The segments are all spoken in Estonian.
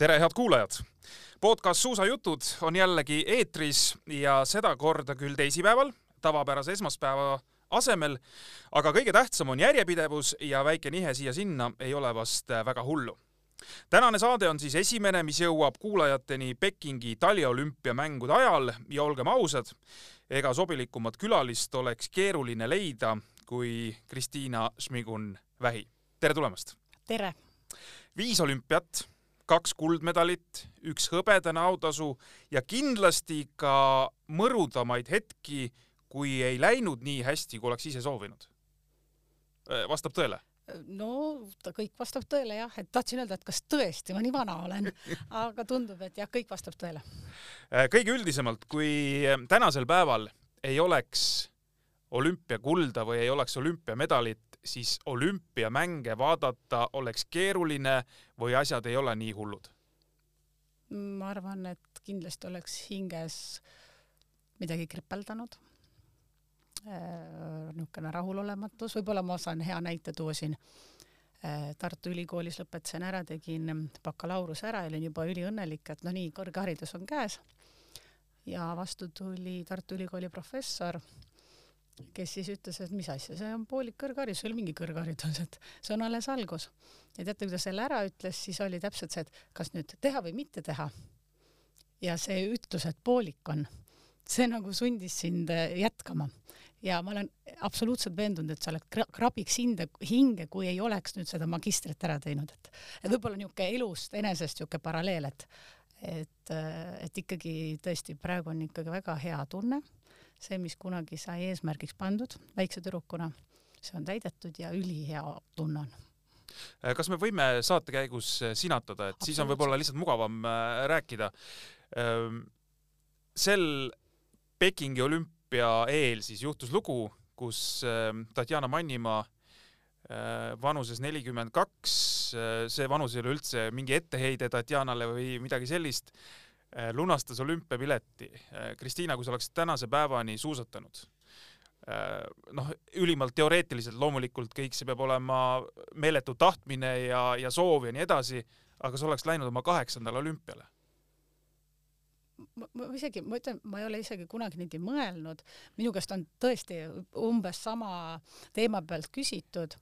tere, head kuulajad! podcast Suusajutud on jällegi eetris ja sedakorda küll teisipäeval, tavapärase esmaspäeva asemel, aga kõige tähtsam on järjepidevus ja väike nihe siia-sinna ei ole vast väga hullu. tänane saade on siis esimene, mis jõuab kuulajateni Pekingi taliolümpiamängude ajal ja olgem ausad, ega sobilikumat külalist oleks keeruline leida kui Kristiina Šmigun-Vähi. tere tulemast! tere! viis olümpiat, kaks kuldmedalit, üks hõbedane autasu ja kindlasti ka mõrudamaid hetki, kui ei läinud nii hästi, kui oleks ise soovinud. vastab tõele? no ta kõik vastab tõele jah, et tahtsin öelda, et kas tõesti ma nii vana olen, aga tundub, et jah, kõik vastab tõele. kõige üldisemalt, kui tänasel päeval ei oleks olümpiakulda või ei oleks olümpiamedalit, siis olümpiamänge vaadata oleks keeruline või asjad ei ole nii hullud? ma arvan, et kindlasti oleks hinges midagi kripeldanud. Äh, niisugune rahulolematus, võib-olla ma saan hea näite tuua siin. Äh, Tartu Ülikoolis lõpetasin ära, tegin bakalaureuse ära ja olin juba üliõnnelik, et no nii, kõrgharidus on käes. ja vastu tuli Tartu Ülikooli professor kes siis ütles, et mis asja, see on poolik kõrgharidus, ole mingi kõrgharidus, et see on alles algus. ja teate, kui ta selle ära ütles, siis oli täpselt see, et kas nüüd teha või mitte teha. ja see ütlus, et poolik on, see nagu sundis sind äh, jätkama. ja ma olen absoluutselt veendunud, et sa oled krabiks hinde, hinge, kui ei oleks nüüd seda magistrit ära teinud, et et võib-olla niisugune elust enesest niisugune paralleel, et et, äh, et ikkagi tõesti praegu on ikkagi väga hea tunne see, mis kunagi sai eesmärgiks pandud väikse tüdrukuna, see on täidetud ja ülihea tunne on äh, kas me võime saate käigus äh, sinatada, et siis on võib-olla lihtsalt mugavam äh, rääkida. Ähm, sel Pekingi olümpia eel siis juhtus lugu, kus ähm, Tatjana Mannimaa vanuses nelikümmend kaks, see vanus ei ole üldse mingi etteheide Tatjanale või midagi sellist, lunastas olümpiapileti. Äh, Kristiina, kui sa oleksid tänase päevani suusatanud, äh, noh, ülimalt teoreetiliselt loomulikult kõik see peab olema meeletu tahtmine ja, ja soov ja nii edasi, aga sa oleks läinud oma kaheksandale olümpiale. Ma, ma isegi, ma ütlen, ma ei ole isegi kunagi niimoodi mõelnud, minu käest on tõesti umbes sama teema pealt küsitud,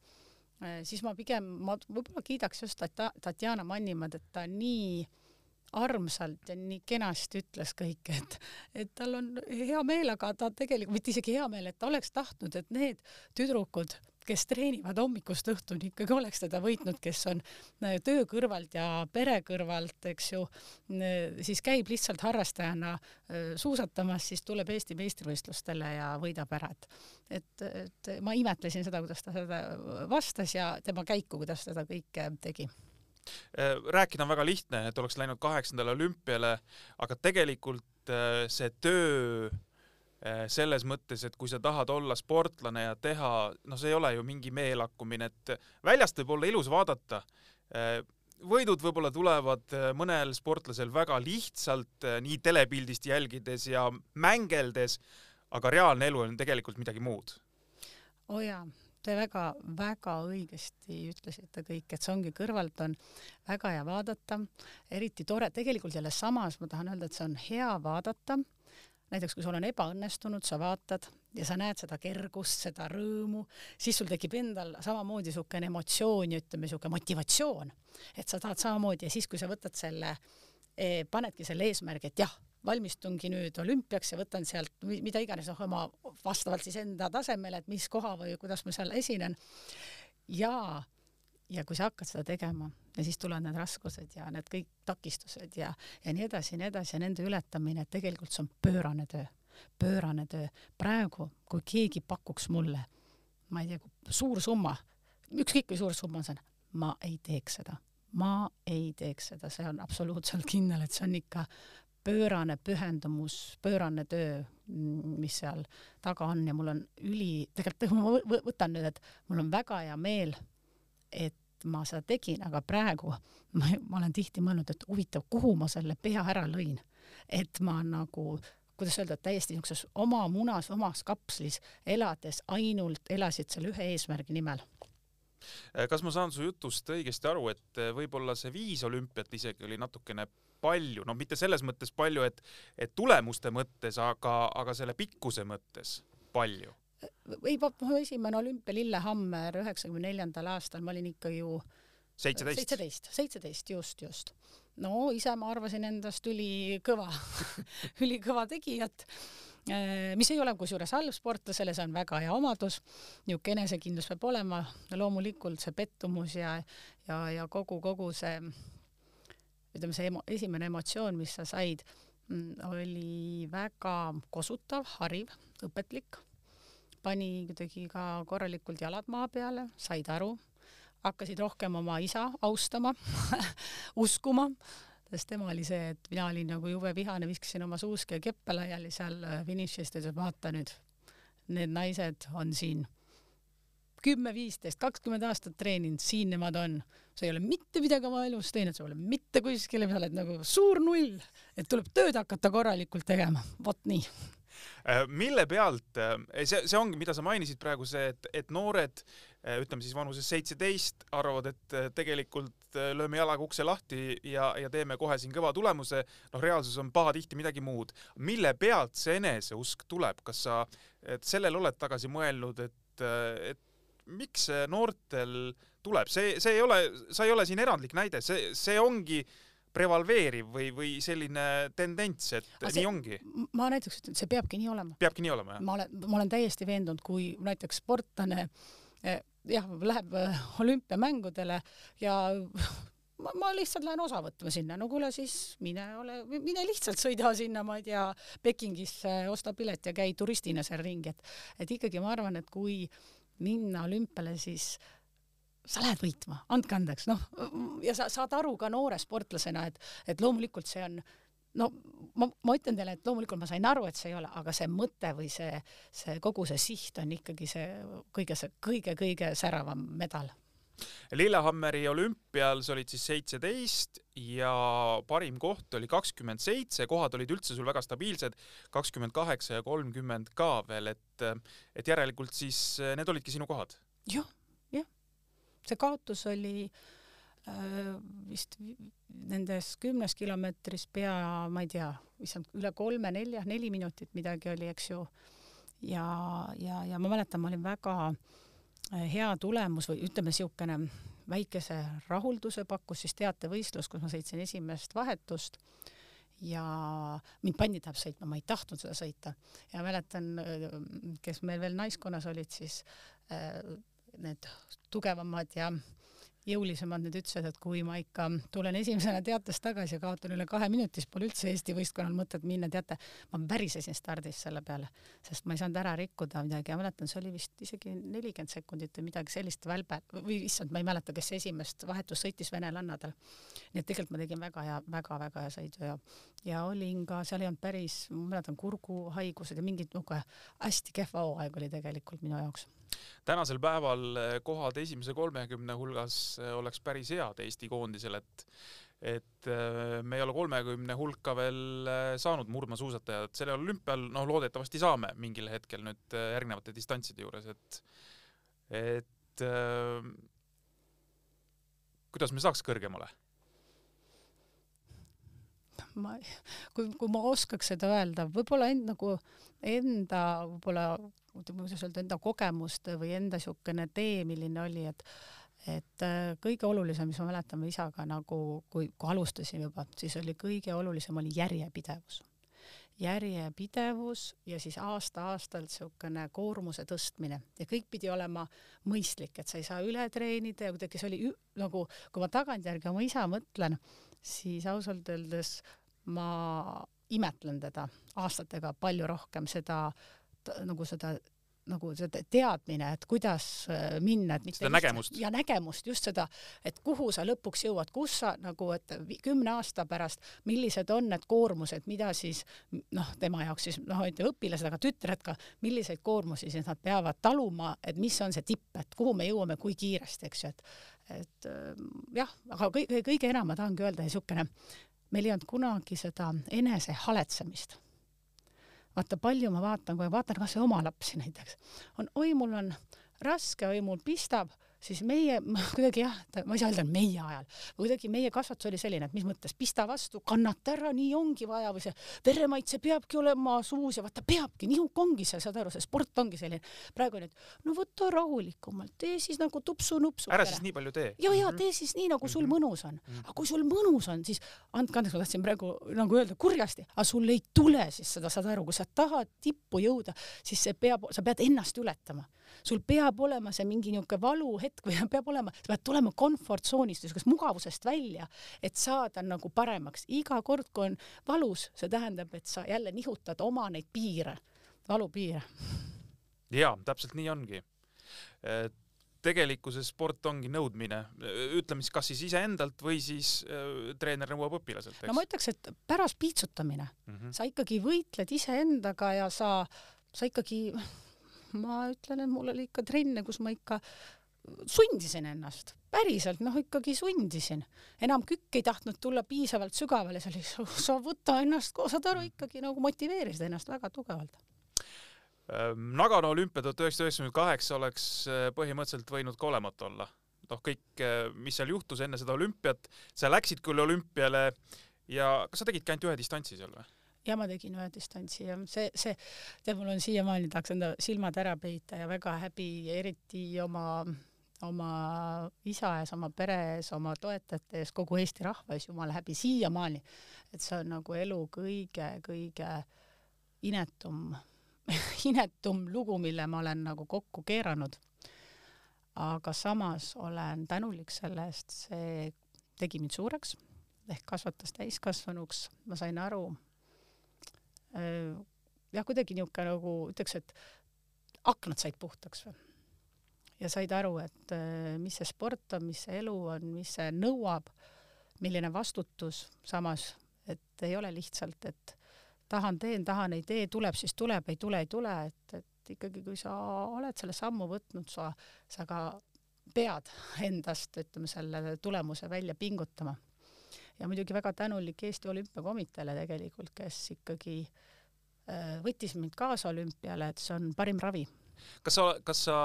siis ma pigem, ma võib-olla kiidaks just Tatjana Mannimaad, et ta nii armsalt ja nii kenasti ütles kõike, et, et tal on hea meel, aga ta tegelikult, mitte isegi hea meel, et ta oleks tahtnud, et need tüdrukud, kes treenivad hommikust õhtuni, ikkagi oleks teda võitnud, kes on äh, töö kõrvalt ja pere kõrvalt, eks ju, äh, siis käib lihtsalt harrastajana äh, suusatamas, siis tuleb Eesti meistrivõistlustele ja võidab ära, et et, et ma imetlesin seda, kuidas ta seda vastas ja tema käiku, kuidas seda kõike tegi rääkida on väga lihtne, et oleks läinud kaheksandale olümpiale, aga tegelikult äh, see töö äh, selles mõttes, et kui sa tahad olla sportlane ja teha, noh, see ei ole ju mingi meelakkumine, et väljast võib olla ilus vaadata. võidud võib-olla tulevad mõnel sportlasel väga lihtsalt nii telepildist jälgides ja mängeldes, aga reaalne elu on tegelikult midagi muud. oo oh jaa te väga-väga õigesti ütlesite kõik, et see ongi kõrvalt on väga hea vaadata, eriti tore, tegelikult jälle samas ma tahan öelda, et see on hea vaadata, näiteks kui sul on ebaõnnestunud, sa vaatad ja sa näed seda kergust, seda rõõmu, siis sul tekib endal samamoodi niisugune emotsioon ja ütleme, niisugune motivatsioon, et sa tahad samamoodi ja siis, kui sa võtad selle, eh, panedki selle eesmärgi, et jah, valmistungi nüüd olümpiaks ja võtan sealt mida iganes, noh, oma vastavalt siis enda tasemele, et mis koha või kuidas ma seal esinen. ja, ja kui sa hakkad seda tegema ja siis tulevad need raskused ja need kõik takistused ja, ja nii edasi ja nii edasi ja nende ületamine, et tegelikult see on pöörane töö, pöörane töö. praegu, kui keegi pakuks mulle, ma ei tea, suur summa, ükskõik kui suur summa see on, ma ei teeks seda ma ei teeks seda, see on absoluutselt kindel, et see on ikka pöörane pühendumus, pöörane töö, mis seal taga on ja mul on üli, tegelikult ma võtan nüüd, et mul on väga hea meel, et ma seda tegin, aga praegu ma, ma olen tihti mõelnud, et huvitav, kuhu ma selle pea ära lõin. et ma nagu, kuidas öelda, täiesti niisuguses oma munas, omas kapslis elades ainult elasid selle ühe eesmärgi nimel kas ma saan su jutust õigesti aru, et võib-olla see viis olümpiat isegi oli natukene palju, no mitte selles mõttes palju, et, et tulemuste mõttes, aga, aga selle pikkuse mõttes palju? ei, mu esimene olümpia Lillehammer üheksakümne neljandal aastal, ma olin ikka ju seitseteist, seitseteist, seitseteist, just, just. no ise ma arvasin endast ülikõva ülikõva tegijat Äh, mis ei ole kusjuures halb sportlasele, see on väga hea omadus, niisugune enesekindlus peab olema, loomulikult see pettumus ja, ja, ja kogu, kogu see ütleme, see emo, esimene emotsioon, mis sa said, mm, oli väga kosutav, hariv, õpetlik, pani kuidagi ka korralikult jalad maa peale, said aru, hakkasid rohkem oma isa austama uskuma sest tema oli see, et mina olin nagu jube vihane, viskasin oma suuski ja keppe laiali seal finišis, ta ütles, vaata nüüd, need naised on siin kümme, viisteist, kakskümmend aastat treeninud, siin nemad on. sa ei ole mitte midagi oma elus teinud, sa pole mitte kuskile, sa oled nagu suur null, et tuleb tööd hakata korralikult tegema, vot nii äh, mille pealt, äh, see, see ongi, mida sa mainisid praegu, see, et, et noored Äh, ütleme siis vanuses seitseteist, arvavad, et tegelikult lööme jalaga ukse lahti ja, ja teeme kohe siin kõva tulemuse. noh, reaalsus on pahatihti midagi muud. mille pealt see eneseusk tuleb, kas sa sellele oled tagasi mõelnud, et, et miks see noortel tuleb, see, see ei ole, sa ei ole siin erandlik näide, see, see ongi prevalveeriv või, või selline tendents, et see, nii ongi? ma näiteks ütlen, et see peabki nii olema. peabki nii olema, jah? ma olen, ma olen täiesti veendunud, kui näiteks sportlane Eh, jah, läheb eh, olümpiamängudele ja ma, ma lihtsalt lähen osa võtma sinna, no kuule siis mine ole, mine lihtsalt sõida sinna, ma ei tea, Pekingisse, osta pilet ja käi turistina seal ringi, et et ikkagi ma arvan, et kui minna olümpiale, siis sa lähed võitma, andke andeks, noh, ja sa saad aru ka noore sportlasena, et, et loomulikult see on no ma, ma ütlen teile, et loomulikult ma sain aru, et see ei ole, aga see mõte või see, see kogu see siht on ikkagi see kõige, see kõige-kõige säravam medal. Lillehammeri olümpial sa olid siis seitseteist ja parim koht oli kakskümmend seitse, kohad olid üldse sul väga stabiilsed, kakskümmend kaheksa ja kolmkümmend ka veel, et, et järelikult siis need olidki sinu kohad? jah, jah. see kaotus oli Äh, vist nendes kümnes kilomeetris pea, ma ei tea, issand, üle kolme-nelja, neli minutit midagi oli, eks ju. ja, ja, ja ma mäletan, ma olin väga äh, hea tulemus või ütleme, niisugune väikese rahulduse pakkus siis teatevõistlus, kus ma sõitsin esimest vahetust ja mind pandi tähendab sõitma, ma ei tahtnud seda sõita. Ja mäletan, äh, kes meil veel naiskonnas olid, siis äh, need tugevamad ja äh, jõulisemad nüüd ütlesid, et kui ma ikka tulen esimesena teatest tagasi ja kaotan üle kahe minuti, siis pole üldse Eesti võistkonnal mõtet minna, teate, ma värisesin stardis selle peale, sest ma ei saanud ära rikkuda midagi ja mäletan, see oli vist isegi nelikümmend sekundit või midagi sellist välbe või issand, ma ei mäleta, kes esimest vahetust sõitis venelannadel. nii et tegelikult ma tegin väga hea väga,, väga-väga hea sõidu ja, ja olin ka, seal ei olnud päris, ma mäletan, kurguhaigused ja mingid niisugune hästi kehva hooaeg oli tegelikult minu jaoks tänasel päeval eh, kohad esimese kolmekümne hulgas eh, oleks päris head Eesti koondisel, et et eh, me ei ole kolmekümne hulka veel saanud murdmaasuusatajad, sellel olümpial noh, loodetavasti saame mingil hetkel nüüd järgnevate distantside juures, et et kuidas me saaks kõrgemale? Ma, kui, kui ma oskaks seda öelda, võib-olla end nagu enda võib-olla kuidas öelda, enda kogemuste või enda niisugune tee, milline oli, et et äh, kõige olulisem, mis ma mäletan isaga nagu, kui, kui alustasime juba, siis oli kõige olulisem oli järjepidevus. järjepidevus ja siis aasta-aastalt niisugune koormuse tõstmine ja kõik pidi olema mõistlik, et sa ei saa üle treenida ja kuidagi see oli nagu, kui ma tagantjärgi oma isa mõtlen, siis ausalt öeldes ma imetlen teda aastatega palju rohkem seda nagu seda nagu seda teadmine, et kuidas äh, minna, et mitte seda nägemust. ja nägemust, just seda, et kuhu sa lõpuks jõuad, kus sa nagu, et kümne aasta pärast, millised on need koormused, mida siis noh, tema jaoks siis noh, õpilased, aga tütred ka, milliseid koormusi siis nad peavad taluma, et mis on see tipp, et kuhu me jõuame, kui kiiresti, eks ju, et et äh, jah, aga kõige, kõige enam ma tahangi öelda niisugune, meil ei olnud kunagi seda enese haletsemist. Vaata, palju ma vaatan, kui ma vaatan kas või oma lapsi näiteks, on oi, mul on raske, oi, mul pistab, siis meie kuidagi jah, ma ei saa öelda meie ajal, kuidagi meie kasvatus oli selline, et mis mõttes, pista vastu, kannata ära, nii ongi vaja või see veremaitse peabki olema suus ja vaata, peabki, nihuk ongi see, saad aru, see sport ongi selline. praegu et no võta rahulikumalt, tee siis nagu tupsu-nupsu. ära siis nii palju tee. ja, ja tee siis nii, nagu sul mm -hmm. mõnus on. Mhm. aga kui sul mõnus on, siis andke andeks, ma tahtsin praegu nagu öelda kurjasti, aga sul ei tule siis seda, saad aru, kui sa tahad tippu jõuda, siis see peab, sa pead ennast ületama sul peab olema see mingi niisugune valuhetk või peab olema, sa pead tulema komfortsoonist, niisugusest mugavusest välja, et saada nagu paremaks. iga kord, kui on valus, see tähendab, et sa jälle nihutad oma neid piire, valupiire. jaa, täpselt nii ongi tegelikkuses sport ongi nõudmine, ütleme siis kas siis iseendalt või siis äh, treener nõuab õpilaselt, no ma ütleks, et pärast piitsutamine mm, -hmm. sa ikkagi võitled iseendaga ja sa, sa ikkagi ma ütlen, et mul oli ikka trenne, kus ma ikka sundisin ennast, päriselt noh, ikkagi sundisin. enam kükk ei tahtnud tulla piisavalt sügavale, see oli, sa võta ennast, saad aru, ikkagi nagu motiveerisid ennast väga tugevalt. Ehm, Nagano olümpia tuhat üheksasada üheksakümmend kaheksa oleks eh, põhimõtteliselt võinud ka olematu olla. noh, kõik, eh, mis seal juhtus enne seda olümpiat, sa läksid küll olümpiale ja kas sa tegidki ainult ühe distantsi seal või? Ja ma tegin ühe distantsi ja see, see, tead, mul on siiamaani, tahaks enda silmad ära peita ja väga häbi, eriti oma, oma isa ees, oma pere ees, oma toetajate ees, kogu Eesti rahva ees, jumala häbi siiamaani. et see on nagu elu kõige-kõige inetum inetum lugu, mille ma olen nagu kokku keeranud. aga samas olen tänulik selle eest, see tegi mind suureks ehk kasvatas täiskasvanuks, ma sain aru, jah, kuidagi niisugune nagu ütleks, et aknad said puhtaks või. ja said aru, et äh, mis see sport on, mis see elu on, mis see nõuab, milline vastutus, samas et ei ole lihtsalt, et tahan teen, tahan ei tee, tuleb siis tuleb, ei tule, ei tule, et, et ikkagi, kui sa oled selle sammu võtnud, sa, sa ka pead endast, ütleme, selle tulemuse välja pingutama ja muidugi väga tänulik Eesti Olümpiakomiteele tegelikult, kes ikkagi äh, võttis mind kaasa olümpiale, et see on parim ravi. kas sa, kas sa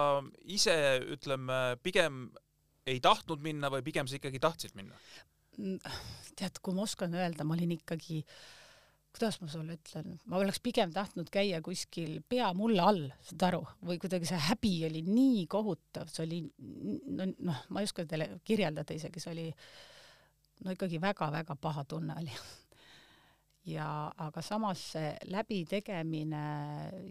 ise ütleme pigem ei tahtnud minna või pigem sa ikkagi tahtsid minna? Mm, tead, kui ma oskan öelda, ma olin ikkagi kuidas ma sulle ütlen, ma oleks pigem tahtnud käia kuskil pea mulle all, saad aru, või kuidagi see häbi oli nii kohutav, see oli no, noh, ma ei oska teile kirjeldada isegi, see oli no ikkagi väga-väga paha tunne oli ja aga samas see läbitegemine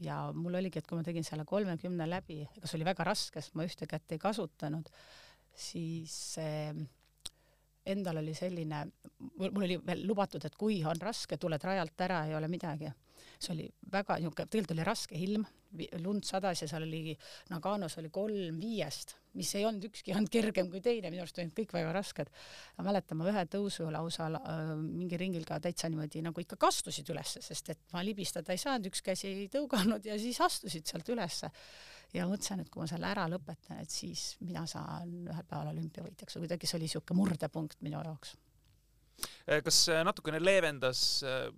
ja mul oligi, et kui ma tegin selle kolmekümne läbi, ega see oli väga raske, sest ma ühte kätt ei kasutanud, siis äh, endal oli selline, mul oli veel lubatud, et kui on raske, tuled rajalt ära, ei ole midagi. See oli väga niisugune, tegelikult oli raske ilm, lund sadas ja seal oli, Naganos oli kolm viiest mis ei olnud ükski olnud kergem kui teine, minu arust olid kõik väga rasked. ma mäletan, ma ühe tõusu lausa äh, mingi ringil ka täitsa niimoodi nagu ikka kastusid ülesse, sest et ma libistada ei saanud, üks käsi ei tõuganud ja siis astusid sealt ülesse. ja mõtlesin, et kui ma selle ära lõpetan, et siis mina saan ühel päeval olümpiavõitjaks või kuidagi see oli niisugune murdepunkt minu jaoks kas natukene leevendas, äh,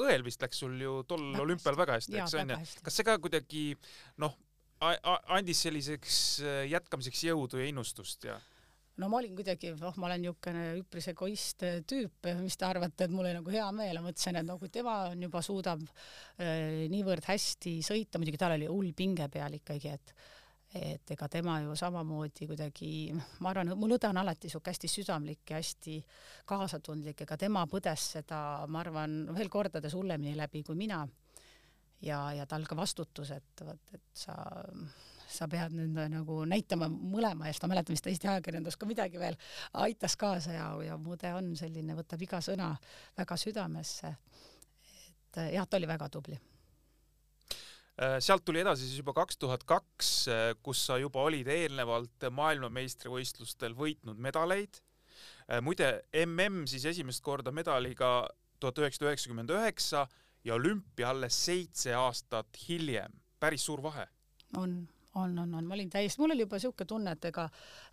õel vist läks sul ju tol olümpial väga hästi, eks on ju, kas see ka kuidagi noh, andis selliseks jätkamiseks jõudu ja innustust ja? no ma olin kuidagi, oh, ma olen niisugune üpris egoist tüüp, mis te arvate, et mul oli nagu hea meel, ma mõtlesin, et no kui tema on juba suudab äh, niivõrd hästi sõita, muidugi tal oli hull pinge peal ikkagi, et et ega tema ju samamoodi kuidagi, ma arvan, mul õde on alati sihuke hästi südamlik ja hästi kaasatundlik, ega tema põdes seda, ma arvan, veel kordades hullemini läbi kui mina. Ja, ja tal ka vastutus, et vot, et sa, sa pead nüüd nagu näitama mõlema eest, ma mäletan vist Eesti ajakirjandus ka midagi veel aitas kaasa ja, ja mude on selline, võtab iga sõna väga südamesse. et jah, ta oli väga tubli sealt tuli edasi siis juba kaks tuhat kaks, äh, kus sa juba olid eelnevalt maailmameistrivõistlustel võitnud medaleid. Äh, muide, mm siis esimest korda medaliga tuhat üheksasada üheksakümmend üheksa ja olümpia alles seitse aastat hiljem, päris suur vahe. on, on, on, on, ma olin täiesti, mul oli juba niisugune tunne, et ega,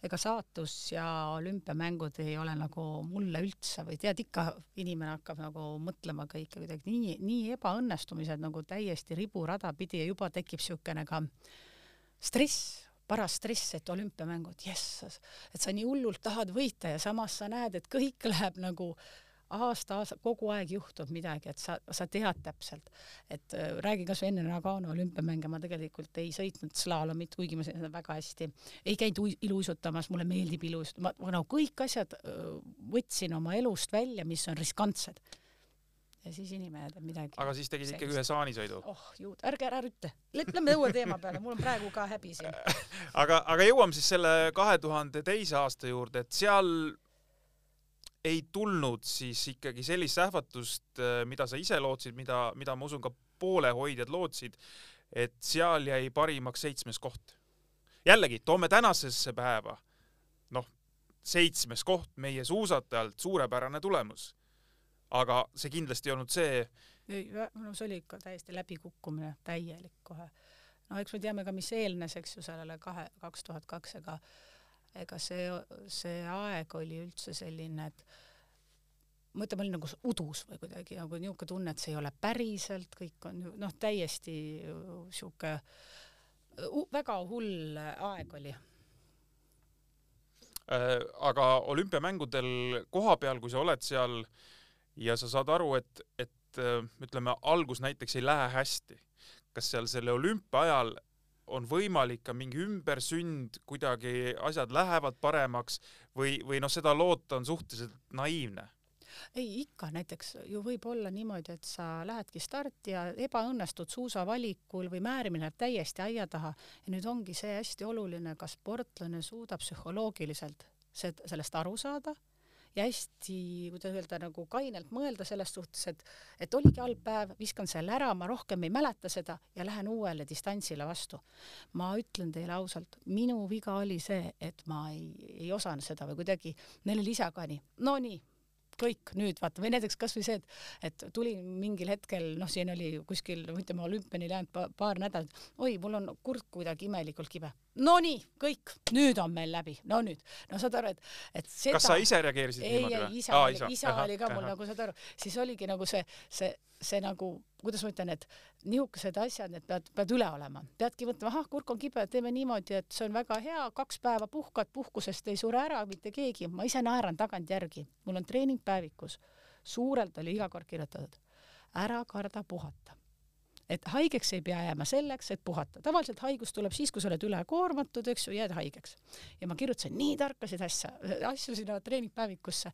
ega saatus ja olümpiamängud ei ole nagu mulle üldse või tead, ikka inimene hakkab nagu mõtlema kõike kuidagi nii, nii ebaõnnestumised nagu täiesti riburada pidi ja juba tekib niisugune ka stress paras stress, et olümpiamängud, jess, et sa nii hullult tahad võita ja samas sa näed, et kõik läheb nagu aasta, aasta, kogu aeg juhtub midagi, et sa, sa tead täpselt, et äh, räägi kasvõi enne Nagano olümpiamänge, ma tegelikult ei sõitnud slaalomit, kuigi ma sõidan väga hästi, ei käinud iluuisutamas, mulle meeldib iluuisutada, ma no kõik asjad äh, võtsin oma elust välja, mis on riskantsed ja siis inimene teeb midagi. aga siis tegid ikkagi ühe saanisõidu? oh juud, ärge ära ütle, lähme uue teema peale, mul on praegu ka häbi siin aga, aga jõuame siis selle kahe tuhande teise aasta juurde, et seal ei tulnud siis ikkagi sellist ähvatust, mida sa ise lootsid, mida, mida ma usun ka poolehoidjad lootsid, et seal jäi parimaks seitsmes koht. jällegi, toome tänasesse päeva. noh, seitsmes koht meie suusatajalt, suurepärane tulemus aga see kindlasti ei olnud see. ei, no see oli ikka täiesti läbikukkumine, täielik kohe. no eks me teame ka, mis eelnes, eks ju, sellele kahe, kaks tuhat kaks, ega ega see, see aeg oli üldse selline, et ma ütlen, ma olin nagu udus või kuidagi nagu niisugune tunne, et see ei ole päriselt, kõik on noh, täiesti sihuke väga hull aeg oli äh, aga olümpiamängudel koha peal, kui sa oled seal äh, ja sa saad aru, et, et äh, ütleme, algus näiteks ei lähe hästi. kas seal selle olümpia ajal on võimalik ka mingi ümbersünd, kuidagi asjad lähevad paremaks või, või noh, seda loota on suhteliselt naiivne? ei, ikka näiteks ju võib olla niimoodi, et sa lähedki starti ja ebaõnnestud suusavalikul või määrimine läheb täiesti aia taha ja nüüd ongi see hästi oluline, kas sportlane suudab psühholoogiliselt sellest aru saada ja hästi, kuidas öelda, nagu kainelt mõelda selles suhtes, et, et oligi halb päev, viskan selle ära, ma rohkem ei mäleta seda ja lähen uuele distantsile vastu. ma ütlen teile ausalt, minu viga oli see, et ma ei, ei osanud seda või kuidagi, neil oli isa ka nii, no nii kõik nüüd vaata või näiteks kasvõi see, et, et tuli mingil hetkel, noh, siin oli kuskil, ütleme olümpiani läinud pa, paar nädalat, oi, mul on kurk kuidagi imelikult kibe. Nonii, kõik, nüüd on meil läbi, no nüüd, no saad aru, et, et seda. kas sa ise reageerisid ei, niimoodi või? isa oli, isa. oli ka mul nagu saad aru, siis oligi nagu see, see, see nagu kuidas ma ütlen, et niisugused asjad, need pead, pead üle olema, peadki mõtlema, ahah, kurk on kibe, teeme niimoodi, et see on väga hea, kaks päeva puhkad, puhkusest ei sure ära mitte keegi, ma ise naeran tagantjärgi, mul on treeningpäevikus, suurelt oli iga kord kirjutatud, ära karda puhata et haigeks ei pea jääma selleks, et puhata. tavaliselt haigus tuleb siis, kui sa oled ülekoormatud, eks ju, jääd haigeks. ja ma kirjutasin nii tarkasid asja, asju sinna treeningpäevikusse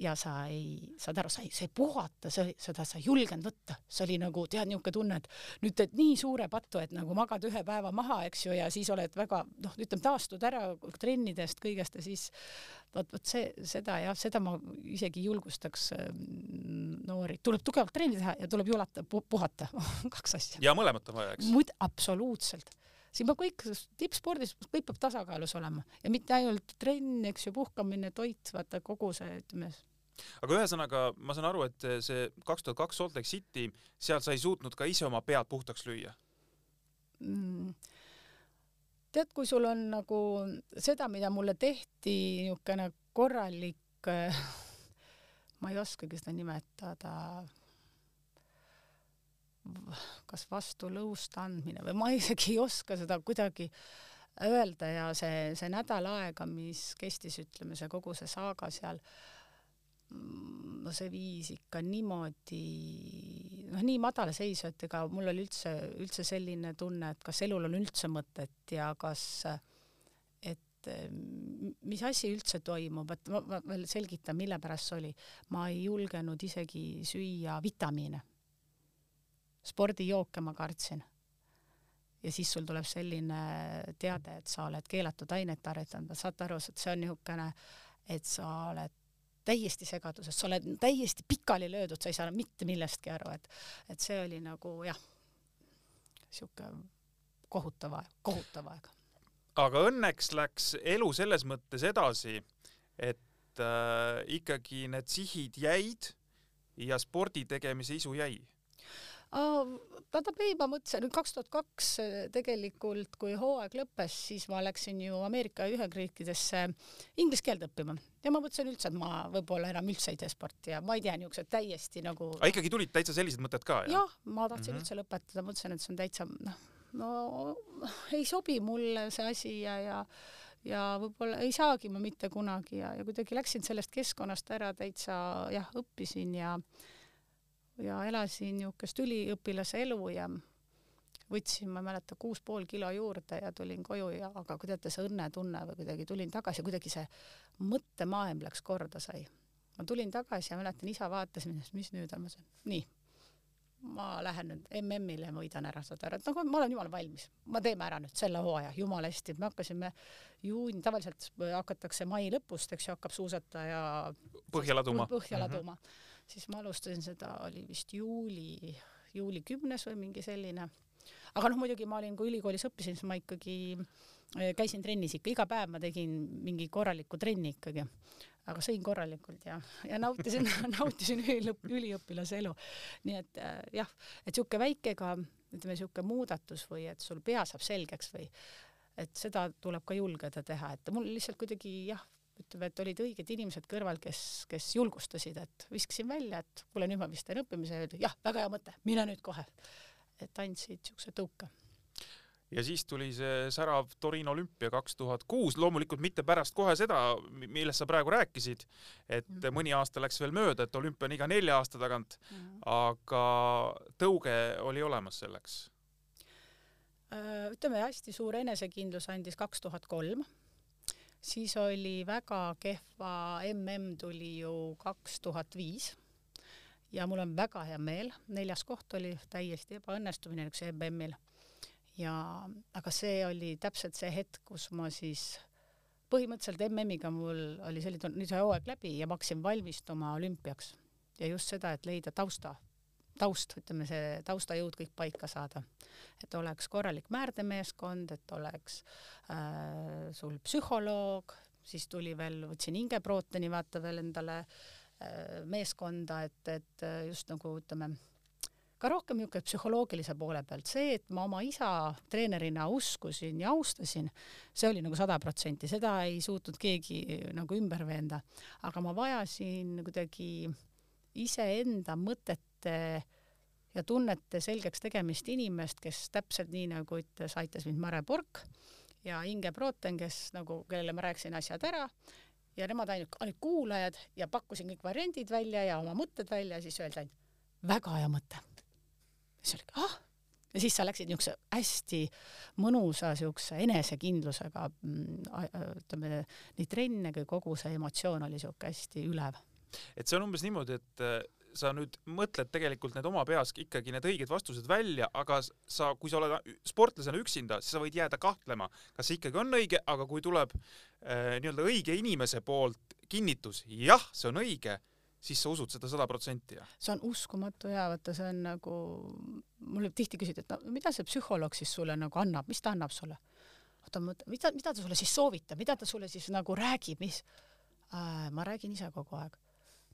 ja sa ei, saad aru, sa ei, sa ei puhata, sa, seda sa ei julgenud võtta, see oli nagu tead niisugune tunne, et nüüd teed nii suure patu, et nagu magad ühe päeva maha, eks ju, ja siis oled väga noh, ütleme taastud ära trennidest kõigest ja siis vot, vot see, seda jah, seda ma isegi julgustaks ähm, noori, tuleb tugevalt trenni teha ja tuleb julata pu, puhata kaks asja. ja mõlemat on vaja, eks? muid, absoluutselt siin peab kõik, tippspordis kõik peab tasakaalus olema ja mitte ainult trenn, eks ju, puhkamine, toit, vaata kogu see, ütleme aga ühesõnaga, ma saan aru, et see kaks tuhat kaks Salt Lake City, seal sa ei suutnud ka ise oma pead puhtaks lüüa mm.? tead, kui sul on nagu seda, mida mulle tehti, niisugune korralik, ma ei oskagi seda nimetada, kas vastulõust andmine või ma isegi ei oska seda kuidagi öelda ja see, see nädal aega, mis kestis, ütleme, see kogu see saaga seal äh, no see viis ikka niimoodi, noh, nii madalseisu, et ega mul oli üldse, üldse selline tunne, et kas elul on üldse mõtet ja kas, et mis asi üldse toimub, et ma, ma veel selgitan, mille pärast see oli. ma ei julgenud isegi süüa vitamiine. spordijooke ma kartsin. ja siis sul tuleb selline teade, et sa oled keelatud ainet tarvitanud, saate aru, see on niisugune, et sa oled täiesti segaduses, sa oled täiesti pikali löödud, sa ei saa mitte millestki aru, et, et see oli nagu jah, sihuke kohutav aeg, kohutav aeg. aga õnneks läks elu selles mõttes edasi, et äh, ikkagi need sihid jäid ja spordi tegemise isu jäi tähendab ei, ma mõtlesin, nüüd kaks tuhat kaks tegelikult, kui hooaeg lõppes, siis ma läksin ju Ameerika Ühendriikidesse inglise keelt õppima ja ma mõtlesin üldse, et ma võib-olla enam üldse ei tee sporti ja ma ei tea, niisugused täiesti nagu. aga ikkagi tulid täitsa sellised mõtted ka? jah, ma tahtsin mm -hmm. üldse lõpetada, mõtlesin, et see on täitsa noh, no ei sobi mulle see asi ja, ja ja võib-olla ei saagi ma mitte kunagi ja, ja kuidagi läksin sellest keskkonnast ära täitsa jah, õppisin ja ja elasin niisugust üliõpilase elu ja võtsin, ma ei mäleta, kuus pool kilo juurde ja tulin koju ja aga kui teate, see õnnetunne või kuidagi tulin tagasi, kuidagi see mõttemaailm läks korda sai. ma tulin tagasi ja mäletan, isa vaatas mind, mis nüüd on, ma ütlesin, nii ma lähen nüüd MM-ile ja võidan ära seda ära, et nagu ma olen jumala valmis, ma teeme ära nüüd selle hooaja, jumala hästi, et me hakkasime juuni, tavaliselt hakatakse mai lõpust, eks ju, hakkab suusataja põhja laduma, põhja mhm. laduma mm, -hmm. Siis ma alustasin seda, oli vist juuli, juuli kümnes või mingi selline. aga noh, muidugi ma olin, kui ülikoolis õppisin, siis ma ikkagi eh, käisin trennis ikka, iga päev ma tegin mingi korralikku trenni ikkagi aga sõin korralikult ja, ja nautisin nautisin üliõp, üliõpilase elu. nii et äh, jah, et sihuke väike ka ütleme, sihuke muudatus või et sul pea saab selgeks või et seda tuleb ka julgeda teha, et mul lihtsalt kuidagi jah, ütleme, et olid õiged inimesed kõrval, kes, kes julgustasid, et viskasin välja, et kuule, nüüd ma vist teen õppimise ja öeldi jah, väga hea mõte, mine nüüd kohe. et andsid siukse tõuke ja siis tuli see särav Torino olümpia kaks tuhat kuus, loomulikult mitte pärast kohe seda, millest sa praegu rääkisid, et mm -hmm. mõni aasta läks veel mööda, et olümpia on iga nelja aasta tagant mm, -hmm. aga tõuge oli olemas selleks? Äh, ütleme, hästi suur enesekindlus andis kaks tuhat kolm, siis oli väga kehva mm tuli ju kaks tuhat viis ja mul on väga hea meel, neljas koht oli täiesti ebaõnnestumine üks MM-il ja aga see oli täpselt see hetk, kus ma siis põhimõtteliselt MM-iga mul oli selline, nüüd sai hooaeg läbi ja ma hakkasin valmistuma olümpiaks. Ja just seda, et leida tausta, taust, ütleme see taustajõud kõik paika saada, et oleks korralik määrdemeeskond, et oleks äh, sul psühholoog, siis tuli veel, võtsin hingeprootoni vaata veel endale äh, meeskonda, et, et just nagu ütleme ka rohkem niisugune psühholoogilise poole pealt, see, et ma oma isa treenerina uskusin ja austasin, see oli nagu sada protsenti, seda ei suutnud keegi nagu ümber veenda, aga ma vajasin kuidagi iseenda mõtete ja tunnete selgeks tegemist inimest, kes täpselt nii nagu ütles, aitas mind Mare Pork ja Inge Proten, kes nagu, kellele ma rääkisin asjad ära. Ja nemad ainult olid kuulajad ja pakkusin kõik variandid välja ja oma mõtted välja ja siis öeldi ainult väga hea mõte. Siis oli ah! Ja siis sa läksid niisuguse hästi mõnusa niisuguse enesekindlusega, mm, ütleme nii trenne kui kogu see emotsioon oli niisugune hästi ülev. et see on umbes niimoodi, et äh, sa nüüd mõtled tegelikult need oma peas ikkagi need õiged vastused välja, aga sa, kui sa oled sportlasena üksinda, siis sa võid jääda kahtlema, kas see ikkagi on õige, aga kui tuleb äh, nii-öelda õige inimese poolt kinnitus, jah, see on õige siis sa usud seda sada protsenti, jah? see on uskumatu ja vaata, see on nagu, mulle tihti küsiti, et no mida see psühholoog siis sulle nagu annab, mis ta annab sulle? oota, mida, mida ta sulle siis soovitab, mida ta sulle siis nagu räägib, mis äh,? ma räägin ise kogu aeg.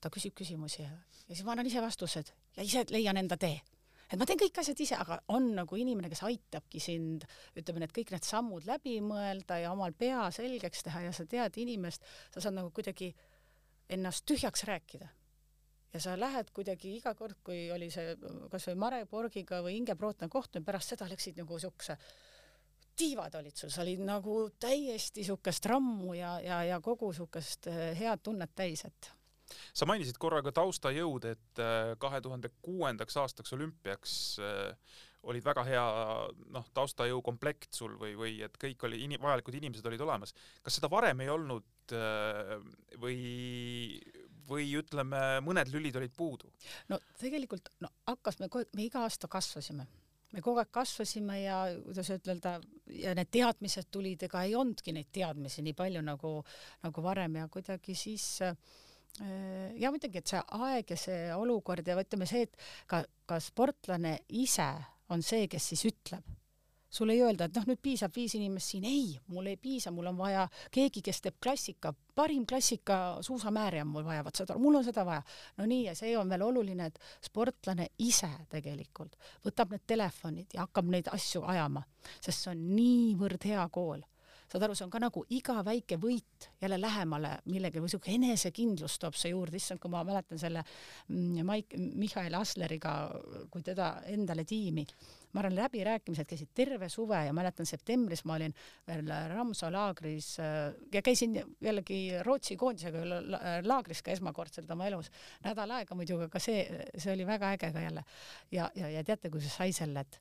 Ta küsib küsimusi ja, ja siis ma annan ise vastused ja ise leian enda tee et ma teen kõik asjad ise, aga on nagu inimene, kes aitabki sind, ütleme, need kõik need sammud läbi mõelda ja omal pea selgeks teha ja sa tead inimest, sa saad nagu kuidagi ennast tühjaks rääkida. ja sa lähed kuidagi iga kord, kui oli see kasvõi Mare Borgiga või Inge Prootna kohtumine, pärast seda läksid nagu siukse tiivad olid sul, sa olid nagu täiesti siukest rammu ja, ja, ja kogu siukest eh, head tunnet täis, et sa mainisid korra ka taustajõud, et eh, kahe tuhande kuuendaks aastaks olümpiaks eh, olid väga hea noh, taustajõu komplekt sul või, või et kõik oli, vajalikud inimesed olid olemas. kas seda varem ei olnud äh, või, või ütleme, mõned lülid olid puudu? no tegelikult no hakkas, me kogu aeg, me iga aasta kasvasime me kogu aeg kasvasime ja kuidas ütelda, ja need teadmised tulid, ega ei olnudki neid teadmisi nii palju nagu, nagu varem ja kuidagi siis äh, ja muidugi, et see aeg ja see olukord ja ütleme see, et ka, ka sportlane ise on see, kes siis ütleb. sulle ei öelda, et noh, nüüd piisab viis inimest siin, ei, mul ei piisa, mul on vaja keegi, kes teeb klassika, parim klassika suusamääri on mul vaja, vot seda, mul on seda vaja. no nii, ja see on veel oluline, et sportlane ise tegelikult võtab need telefonid ja hakkab neid asju ajama, sest see on niivõrd hea kool saad aru, see on ka nagu iga väike võit jälle lähemale millegi või siuke enesekindlus toob see juurde, issand, kui ma mäletan selle mm, Maik-, Mihhail Asleriga, kui teda endale tiimi ma arvan, läbirääkimised käisid terve suve ja mäletan septembris ma olin veel Ramsoo laagris äh, ja käisin jällegi Rootsi koondisega laagris ka esmakordselt oma elus nädal aega muidugi, aga see, see oli väga äge ka jälle. ja, ja, ja teate, kui see sai selle, et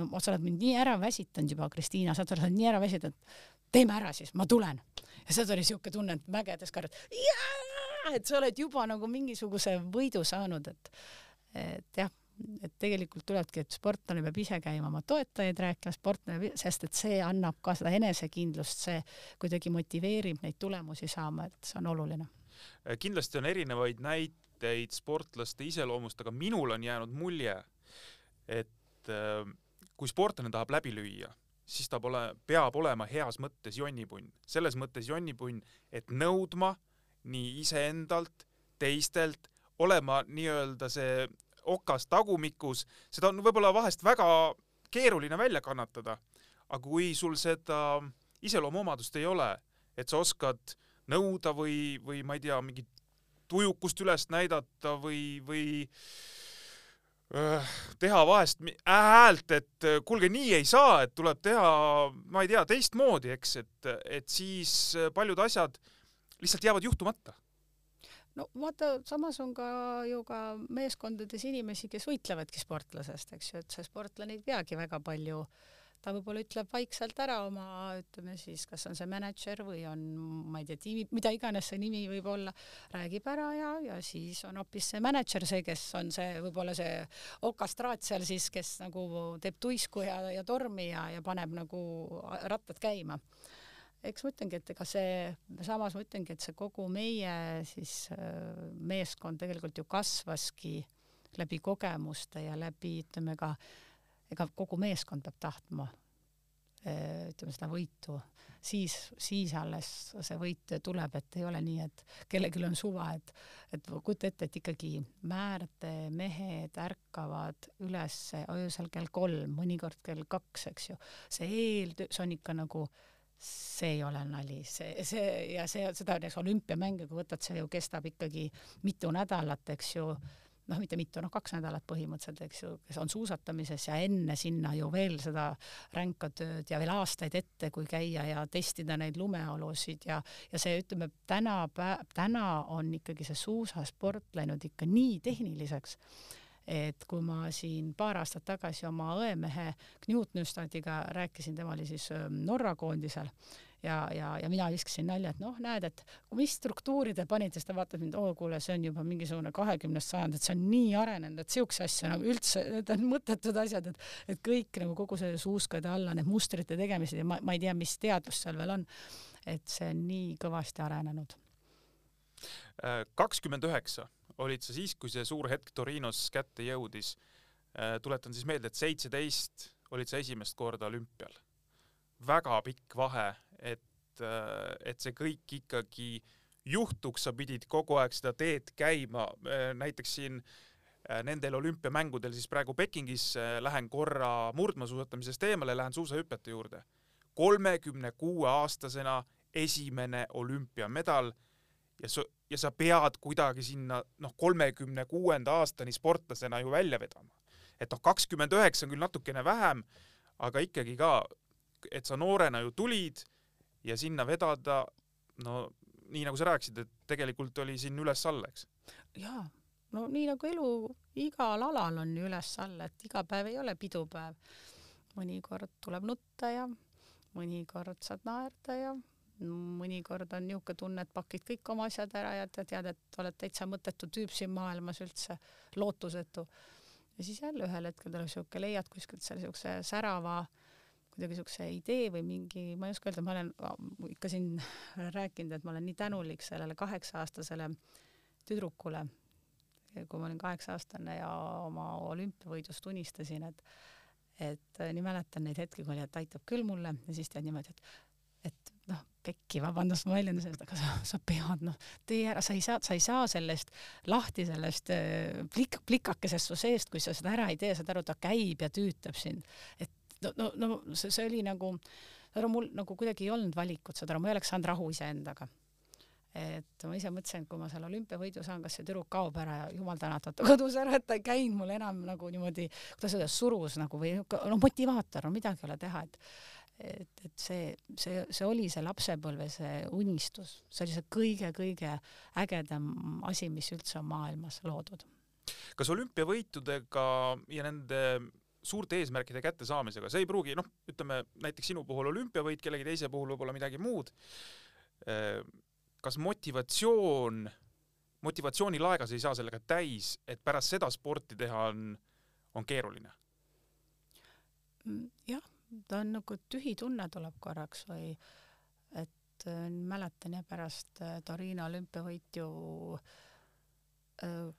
no sa oled mind nii ära väsitanud juba, Kristiina, sa oled nii ära väsitanud, teeme ära siis, ma tulen. ja siis oli siuke tunne, et mägedes karjad, et sa oled juba nagu mingisuguse võidu saanud, et et jah et tegelikult tulebki, et sportlane peab ise käima oma toetajaid rääkimas, sportlane, sest et see annab ka seda enesekindlust, see kuidagi motiveerib neid tulemusi saama, et see on oluline. kindlasti on erinevaid näiteid sportlaste iseloomust, aga minul on jäänud mulje, et äh, kui sportlane tahab läbi lüüa, siis ta pole, peab olema heas mõttes jonnipunn, selles mõttes jonnipunn, et nõudma nii iseendalt, teistelt, olema nii-öelda see okas tagumikus, seda on võib-olla vahest väga keeruline välja kannatada. aga kui sul seda iseloomuomadust ei ole, et sa oskad nõuda või, või ma ei tea, mingit tujukust üles näidata või, või teha vahest häält, et kuulge, nii ei saa, et tuleb teha, ma ei tea, teistmoodi, eks, et, et siis paljud asjad lihtsalt jäävad juhtumata. No vaata, samas on ka ju ka meeskondades inimesi, kes võitlevadki sportlasest, eks ju, et see sportlane ei peagi väga palju ta võib-olla ütleb vaikselt ära oma, ütleme siis, kas on see mänedžer või on, ma ei tea, tiimi, mida iganes see nimi võib olla, räägib ära ja, ja siis on hoopis see mänedžer see, kes on see, võib-olla see okastraat seal siis, kes nagu teeb tuisku ja, ja tormi ja, ja paneb nagu rattad käima. Eks ma ütlengi, et ega see, samas ma ütlengi, et see kogu meie siis äh, meeskond tegelikult ju kasvaski läbi kogemuste ja läbi ütleme ka, ega kogu meeskond peab tahtma äh, ütleme seda võitu, siis, siis alles see võit tuleb, et ei ole nii, et kellelgi on suva, et, et kujuta ette, et ikkagi määrdemehed ärkavad üles öösel kell kolm, mõnikord kell kaks, eks ju. see eeltöö, see on ikka nagu see ei ole nali, see, see ja see, seda näiteks olümpiamänge, kui võtad, see ju kestab ikkagi mitu nädalat, eks ju, noh, mitte mitu, noh, kaks nädalat põhimõtteliselt, eks ju, kes on suusatamises ja enne sinna ju veel seda ränka tööd ja veel aastaid ette, kui käia ja testida neid lumeolusid ja, ja see, ütleme, täna, täna on ikkagi see suusasport läinud ikka nii tehniliseks et kui ma siin paar aastat tagasi oma õemehe Knut Nystadiga rääkisin, tema oli siis ähm, Norra koondisel ja, ja, ja mina viskasin nalja, et noh, näed, et mis struktuuri te panite, siis ta vaatas mind, oo kuule, see on juba mingisugune kahekümnes sajand, et see on nii arenenud, et siukse asja nagu üldse, need on mõttetud asjad, et, et kõik nagu kogu see suuskade alla need mustrite tegemised ja ma, ma ei tea, mis teadus seal veel on. et see on nii kõvasti arenenud. kakskümmend üheksa olid sa siis, kui see suur hetk Torinos kätte jõudis? Äh, tuletan siis meelde, et seitseteist olid sa esimest korda olümpial. väga pikk vahe, et, äh, et see kõik ikkagi juhtuks, sa pidid kogu aeg seda teed käima, äh, näiteks siin nendel olümpiamängudel siis praegu Pekingis lähen korra murdmaasuusatamisest eemale, lähen suusahüpete juurde. kolmekümne kuue aastasena esimene olümpiamedal ja sa, ja sa pead kuidagi sinna noh, kolmekümne kuuenda aastani sportlasena ju välja vedama. et noh, kakskümmend üheksa on küll natukene vähem, aga ikkagi ka, et sa noorena ju tulid ja sinna vedada, no nii nagu sa rääkisid, et tegelikult oli siin üles-alla, eks? jaa, no nii nagu elu igal alal on ju üles-alla, et iga päev ei ole pidupäev. mõnikord tuleb nutta ja mõnikord saad naerda ja mõnikord on niisugune tunne, et pakid kõik oma asjad ära ja tead, et oled täitsa mõttetu tüüp siin maailmas üldse, lootusetu. ja siis jälle ühel hetkel tuleb niisugune, leiad kuskilt seal niisuguse särava kuidagi niisuguse idee või mingi, ma ei oska öelda, ma olen ikka siin rääkinud, et ma olen nii tänulik sellele kaheksa-aastasele tüdrukule, kui ma olin kaheksa-aastane ja oma olümpiavõidust unistasin, et et nii mäletan neid hetki, kui oli, et aitab küll mulle ja siis tead niimoodi, et et noh, pekki, vabandust, ma väljendan sellest, aga sa, sa pead, noh, tee ära, sa ei saa, sa ei saa sellest lahti, sellest äh, plik-, plikakesest su seest, kui sa seda ära ei tee, saad aru, ta käib ja tüütab sind. et no, no, no see, see oli nagu, saad aru, mul nagu kuidagi ei olnud valikut, saad aru, ma ei oleks saanud rahu iseendaga et ma ise mõtlesin, et kui ma selle olümpiavõidu saan, kas see tüdruk kaob ära ja jumal tänatud ta kadus ära, et ta ei käinud mul enam nagu niimoodi, kuidas öelda, surus nagu või no motivaator, no midagi ei ole teha, et et, et see, see, see oli see lapsepõlve, see unistus, see oli see kõige-kõige ägedam asi, mis üldse on maailmas loodud. kas olümpiavõitudega ja nende suurte eesmärkide kättesaamisega, see ei pruugi, noh, ütleme näiteks sinu puhul olümpiavõit, kellegi teise puhul võib-olla midagi muud kas motivatsioon, motivatsioonilaegas ei saa sellega täis, et pärast seda sporti teha on, on keeruline? Mm, jah, ta on nagu tühi tunne tuleb korraks või et äh, mäletan jah pärast äh, Torino olümpiavõitu äh, Äh,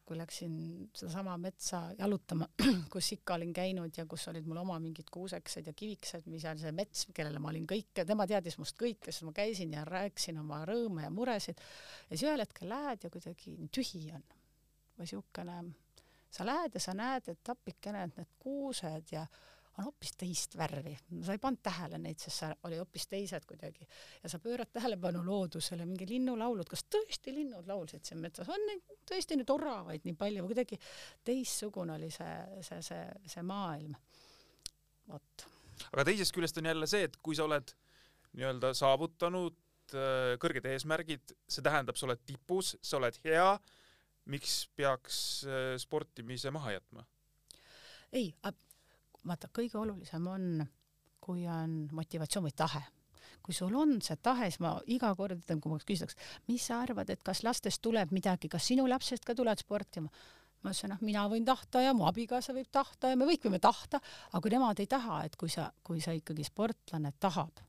kui läksin sedasama metsa jalutama, kus ikka olin käinud ja kus olid mul oma mingid kuuseksed ja kiviksed, mis on see mets, kellele ma olin kõike, tema teadis must kõike, siis ma käisin ja rääkisin oma rõõme ja muresid. Ja siis ühel hetkel lähed ja kuidagi tühi on. Või siukene, sa lähed ja sa näed, et appikene, et need kuused ja on hoopis teist värvi, sa ei pannud tähele neid, sest sa oli hoopis teised kuidagi ja sa pöörad tähelepanu loodusele, mingi linnulaulud, kas tõesti linnud laulsid siin metsas, on neid tõesti nüüd oravaid nii palju, kuidagi teistsugune oli see, see, see, see maailm. vot. aga teisest küljest on jälle see, et kui sa oled nii-öelda saavutanud äh, kõrged eesmärgid, see tähendab, sa oled tipus, sa oled hea, miks peaks äh, sportimise maha jätma? ei, vaata, kõige olulisem on, kui on motivatsioon või tahe kui sul on see tahe, siis ma iga kord ütlen, kui ma küsitakse, mis sa arvad, et kas lastest tuleb midagi, kas sinu lapsest ka tulevad sportima? ma ütlesin, noh, mina võin tahta ja mu abikaasa võib tahta ja me kõik võime tahta, aga kui nemad ei taha, et kui sa, kui sa ikkagi sportlane tahab,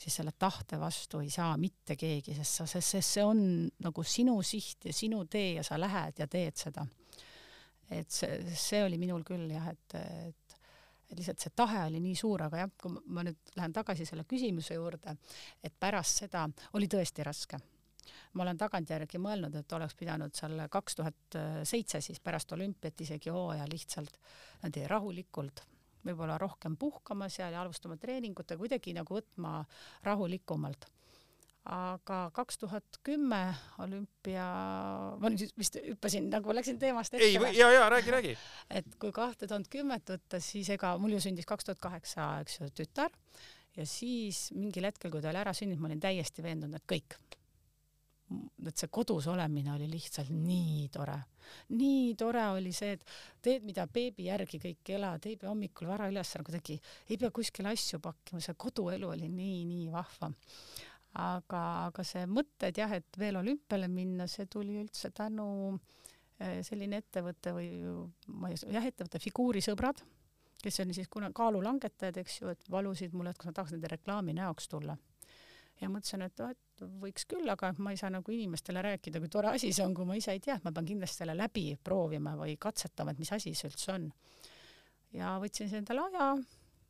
siis selle tahte vastu ei saa mitte keegi, sest sa, sest see on nagu sinu siht ja sinu tee ja sa lähed ja teed seda. et see, see oli minul küll jah, et, et et lihtsalt see tahe oli nii suur, aga jah, kui ma nüüd lähen tagasi selle küsimuse juurde, et pärast seda oli tõesti raske. ma olen tagantjärgi mõelnud, et oleks pidanud seal kaks tuhat seitse siis pärast olümpiat isegi hooaja lihtsalt niimoodi rahulikult võib-olla rohkem puhkama seal ja alustama treeningut ja kuidagi nagu võtma rahulikumalt aga kaks tuhat kümme olümpia, ma nüüd vist hüppasin nagu läksin teemast ette. ei, ja, ja räägi, räägi. et kui kahte tuhat kümmet võtta, siis ega mul ju sündis kaks tuhat kaheksa, eks ju, tütar ja siis mingil hetkel, kui ta oli ära sündinud, ma olin täiesti veendunud, et kõik. et see kodus olemine oli lihtsalt nii tore. nii tore oli see, et teed, mida beebi järgi kõik elad, ei pea hommikul vara üles kuidagi, ei pea kuskile asju pakkima, see koduelu oli nii, nii vahva aga, aga see mõtted jah, et veel olümpiale minna, see tuli üldse tänu eh, selline ettevõte või ma ei, jah, ettevõte Figuurisõbrad, kes on siis kuna kaalulangetajad, eks ju, et valusid mulle, et kas ma tahaks nende reklaami näoks tulla. ja mõtlesin, et oh, et võiks küll, aga ma ei saa nagu inimestele rääkida, kui tore asi see on, kui ma ise ei tea, et ma pean kindlasti selle läbi proovima või katsetama, et mis asi see üldse on. ja võtsin siis endale aja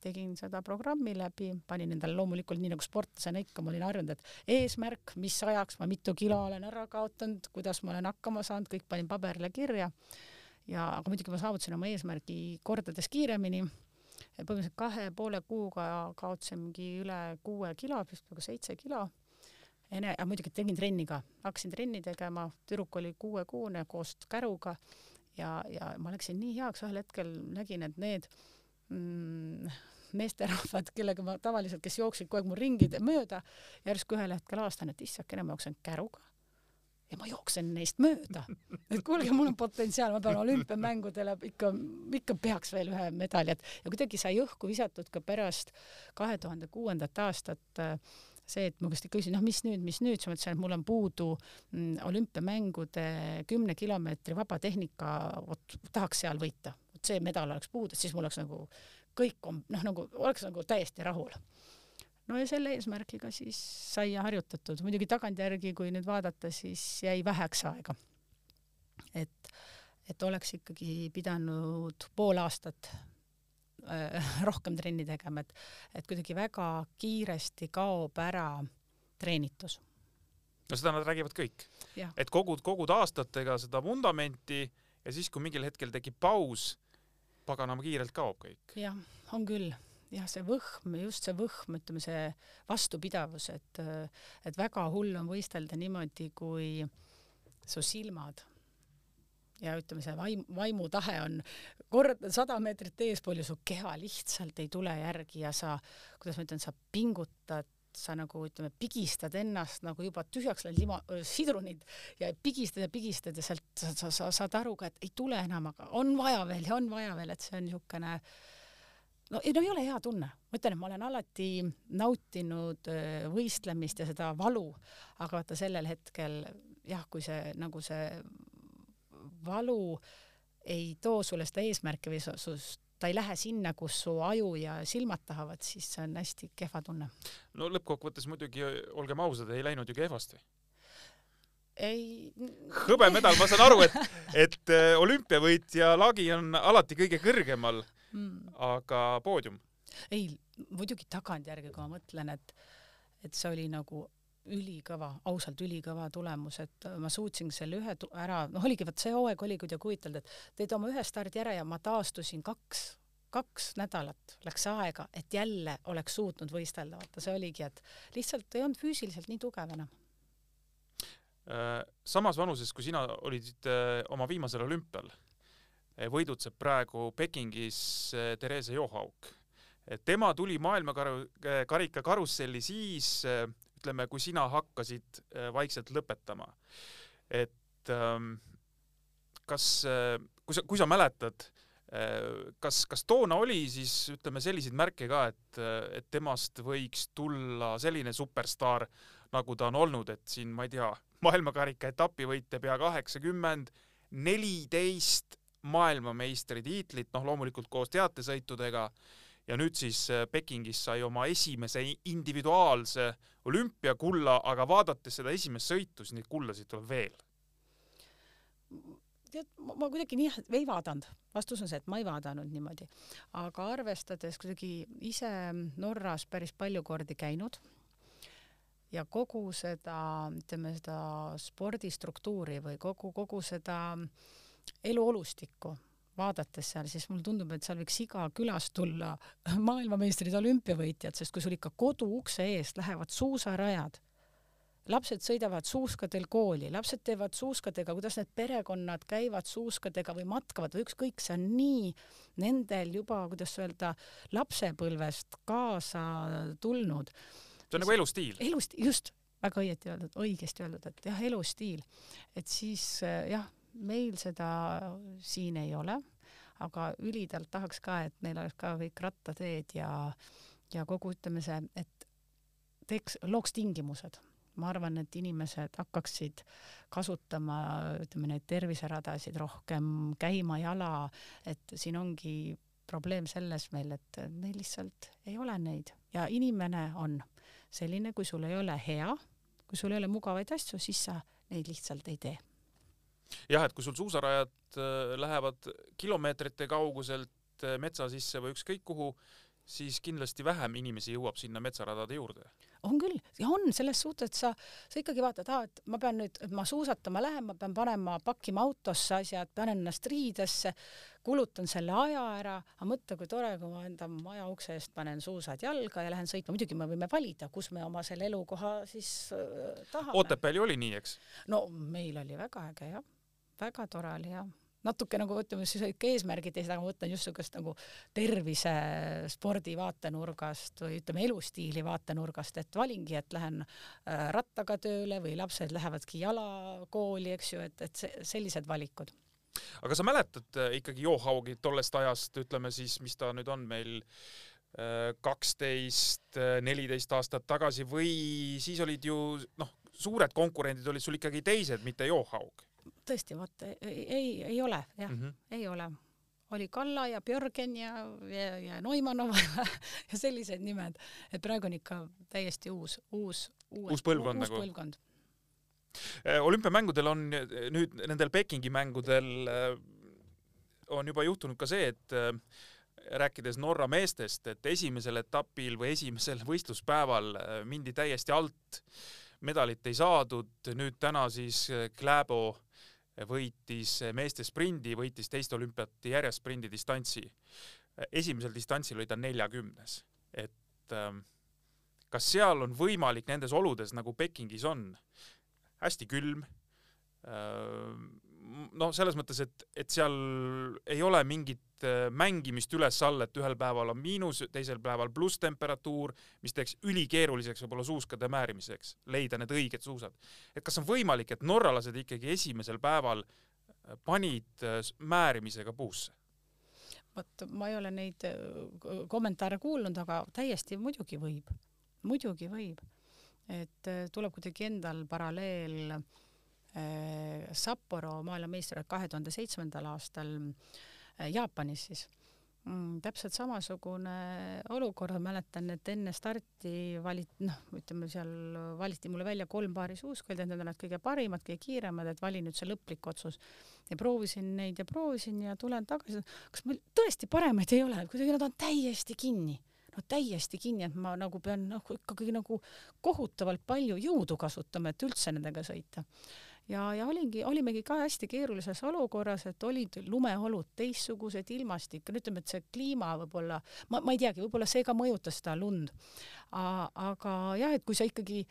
tegin seda programmi läbi, panin endale loomulikult nii nagu sportlasena ikka, ma olin harjunud, et eesmärk, mis ajaks ma mitu kilo olen ära kaotanud, kuidas ma olen hakkama saanud, kõik panin paberile kirja. ja, aga muidugi ma saavutasin oma eesmärgi kordades kiiremini. põhimõtteliselt kahe poole kuuga kaotasingi üle kuue kilo, vist peaaegu seitse kilo. Ene-, ja muidugi tegin trenni ka, hakkasin trenni tegema, tüdruk oli kuuekuune koos käruga ja, ja ma läksin nii heaks, ühel hetkel nägin, et need mm, meesterahvad, kellega ma tavaliselt, kes jooksid kogu aeg mu ringi mööda, järsku ühel hetkel avastan, et issakene, ma jooksen käruga. Ja ma jooksen neist mööda. et kuulge, mul on potentsiaal, ma pean olümpiamängudele ikka, ikka peaks veel ühe medali, et ja kuidagi sai õhku visatud ka pärast kahe tuhande kuuendat aastat äh, see, et ma vist küsisin, noh, mis nüüd, mis nüüd, siis ma ütlesin, et mul on puudu mm, olümpiamängude kümne kilomeetri vabatehnika, vot tahaks seal võita, vot see medal oleks puudu, siis mul oleks nagu kõik on noh, nagu oleks nagu täiesti rahul. no ja selle eesmärgiga siis sai harjutatud, muidugi tagantjärgi, kui nüüd vaadata, siis jäi väheks aega. et, et oleks ikkagi pidanud pool aastat äh, rohkem trenni tegema, et, et kuidagi väga kiiresti kaob ära treenitus. no seda nad räägivad kõik, et kogud, kogud aastatega seda vundamenti ja siis, kui mingil hetkel tekib paus paganama kiirelt kaob kõik. jah, on küll jah, see võhm, just see võhm, ütleme see vastupidavus, et, et väga hull on võistelda niimoodi, kui su silmad ja ütleme, see vaim, vaimutahe on kord sada meetrit eespool ja su keha lihtsalt ei tule järgi ja sa, kuidas ma ütlen, sa pingutad sa nagu ütleme, pigistad ennast nagu juba tühjaks läinud lima, sidrunid ja pigistad ja pigistad ja sealt sa, sa, sa saad aru ka, et ei tule enam, aga on vaja veel ja on vaja veel, et see on niisugune no ei, no ei ole hea tunne, ma ütlen, et ma olen alati nautinud võistlemist ja seda valu, aga vaata sellel hetkel jah, kui see nagu see valu ei too sulle seda eesmärki või sust ta ei lähe sinna, kus su aju ja silmad tahavad, siis see on hästi kehva tunne. no lõppkokkuvõttes muidugi, olgem ausad, ei läinud ju kehvasti. ei. hõbemedal, ma saan aru, et, et äh, olümpiavõitja lagi on alati kõige kõrgemal mm., aga poodium? ei, muidugi tagantjärgi, kui ma mõtlen, et, et see oli nagu ülikõva, ausalt ülikõva tulemus, et ma suutsin selle ühe ära, noh, oligi vot see hooaeg oli kuidagi huvitav, et teed oma ühe stardi ära ja ma taastusin kaks, kaks nädalat läks aega, et jälle oleks suutnud võistelda, vaata see oligi, et lihtsalt ei olnud füüsiliselt nii tugev enam. Äh, samas vanuses, kui sina olid äh, oma viimasel olümpial, äh, võidutseb praegu Pekingis Therese Johaug. tema tuli maailmakarika karusselli siis, ütleme, kui sina hakkasid äh, vaikselt lõpetama, et ähm, kas, äh, kui sa, kui sa mäletad, äh, kas, kas toona oli siis ütleme selliseid märke ka, et, et temast võiks tulla selline superstaar, nagu ta on olnud, et siin, ma ei tea, maailmakarika etapivõite pea kaheksakümmend, neliteist maailmameistritiitlit, noh, loomulikult koos teatesõitudega ja nüüd siis äh, Pekingis sai oma esimese individuaalse olümpiakulla, aga vaadates seda esimest sõitu, siis neid kullasid tuleb veel. tead, ma kuidagi nii ei vaadanud, vastus on see, et ma ei vaadanud niimoodi, aga arvestades kuidagi ise Norras päris palju kordi käinud ja kogu seda, ütleme seda spordistruktuuri või kogu, kogu seda eluolustikku vaadates seal, siis mulle tundub, et seal võiks iga külast tulla maailmameistrid, olümpiavõitjad, sest kui sul ikka koduukse eest lähevad suusarajad, lapsed sõidavad suuskadel kooli, lapsed teevad suuskadega, kuidas need perekonnad käivad suuskadega või matkavad või ükskõik, see on nii nendel juba, kuidas öelda, lapsepõlvest kaasa tulnud. see on nagu elustiil. elustiil, just, väga õieti öeldud, õigesti öeldud, et jah, elustiil. et siis jah meil seda siin ei ole, aga ülidalt tahaks ka, et meil oleks ka kõik rattateed ja, ja kogu, ütleme see, et teeks, looks tingimused. ma arvan, et inimesed hakkaksid kasutama, ütleme, neid terviseradasid rohkem, käima jala, et siin ongi probleem selles meil, et meil lihtsalt ei ole neid ja inimene on selline, kui sul ei ole hea, kui sul ei ole mugavaid asju, siis sa neid lihtsalt ei tee jah, et kui sul suusarajad äh, lähevad kilomeetrite kauguselt äh, metsa sisse või ükskõik kuhu, siis kindlasti vähem inimesi jõuab sinna metsaradade juurde. on küll on selles suhtes, et sa, sa ikkagi vaatad, aa, et ma pean nüüd, ma suusatama lähen, ma pean panema, pakkima autosse asjad, panen ennast riidesse, kulutan selle aja ära, aga mõtle, kui tore, kui ma enda maja ukse eest panen suusad jalga ja lähen sõitma, muidugi me võime valida, kus me oma selle elukoha siis äh, tahame. Otepääl ju oli nii, eks? no meil oli väga äge jah väga tore oli jah natuke nagu ütleme siis ikka eesmärgid ja seda ma mõtlen just niisugust nagu tervise spordi vaatenurgast või ütleme elustiili vaatenurgast, et valingi, et lähen äh, rattaga tööle või lapsed lähevadki jala kooli, eks ju, et, et sellised valikud. aga sa mäletad äh, ikkagi Johaugi tollest ajast, ütleme siis, mis ta nüüd on meil äh, kaksteist, neliteist aastat tagasi või siis olid ju noh, suured konkurendid olid sul ikkagi teised, mitte Johaug tõesti, vaata ei, ei, ole jah mm, -hmm. ei ole. oli Kalla ja Björgen ja, ja, ja Neumanov ja sellised nimed, et praegu on ikka täiesti uus, uus, uus põlvkond nagu. põlvkond. Äh, olümpiamängudel on nüüd nendel Pekingi mängudel äh, on juba juhtunud ka see, et äh, rääkides Norra meestest, et esimesel etapil või esimesel võistluspäeval mindi täiesti alt, medalit ei saadud, nüüd täna siis Kläbo võitis meeste sprindi, võitis teist olümpiat järjest sprindidistantsi. esimesel distantsil oli ta neljakümnes, et ähm, kas seal on võimalik nendes oludes, nagu Pekingis on, hästi külm, noh, selles mõttes, et, et seal ei ole mingit äh, mängimist üles-alla, et ühel päeval on miinus, teisel päeval plusstemperatuur, mis teeks ülikeeruliseks võib-olla suuskade määrimiseks, leida need õiged suusad. et kas on võimalik, et norralased ikkagi esimesel päeval äh, panid äh, määrimisega puusse? vot ma ei ole neid kommentaare kuulnud, aga täiesti muidugi võib, muidugi võib. et tuleb kuidagi endal paralleel Sapporo maailmameistriks kahe tuhande seitsmendal aastal äh, Jaapanis siis mm,. täpselt samasugune olukord, ma mäletan, et enne starti valiti, noh, ütleme seal valiti mulle välja kolm paari suuska, öeldi, et need on need kõige parimad, kõige kiiremad, et vali nüüd see lõplik otsus. ja proovisin neid ja proovisin ja tulen tagasi, kas meil tõesti paremaid ei ole, kuidagi nad on täiesti kinni no täiesti kinni, et ma nagu pean noh, ikkagi nagu kohutavalt palju jõudu kasutama, et üldse nendega sõita ja, ja olingi, olimegi ka hästi keerulises olukorras, et olid lumeolud teistsugused, ilmastik, no ütleme, et see kliima võib-olla, ma, ma ei teagi, võib-olla see ka mõjutas seda lund. aga jah, et kui sa ikkagi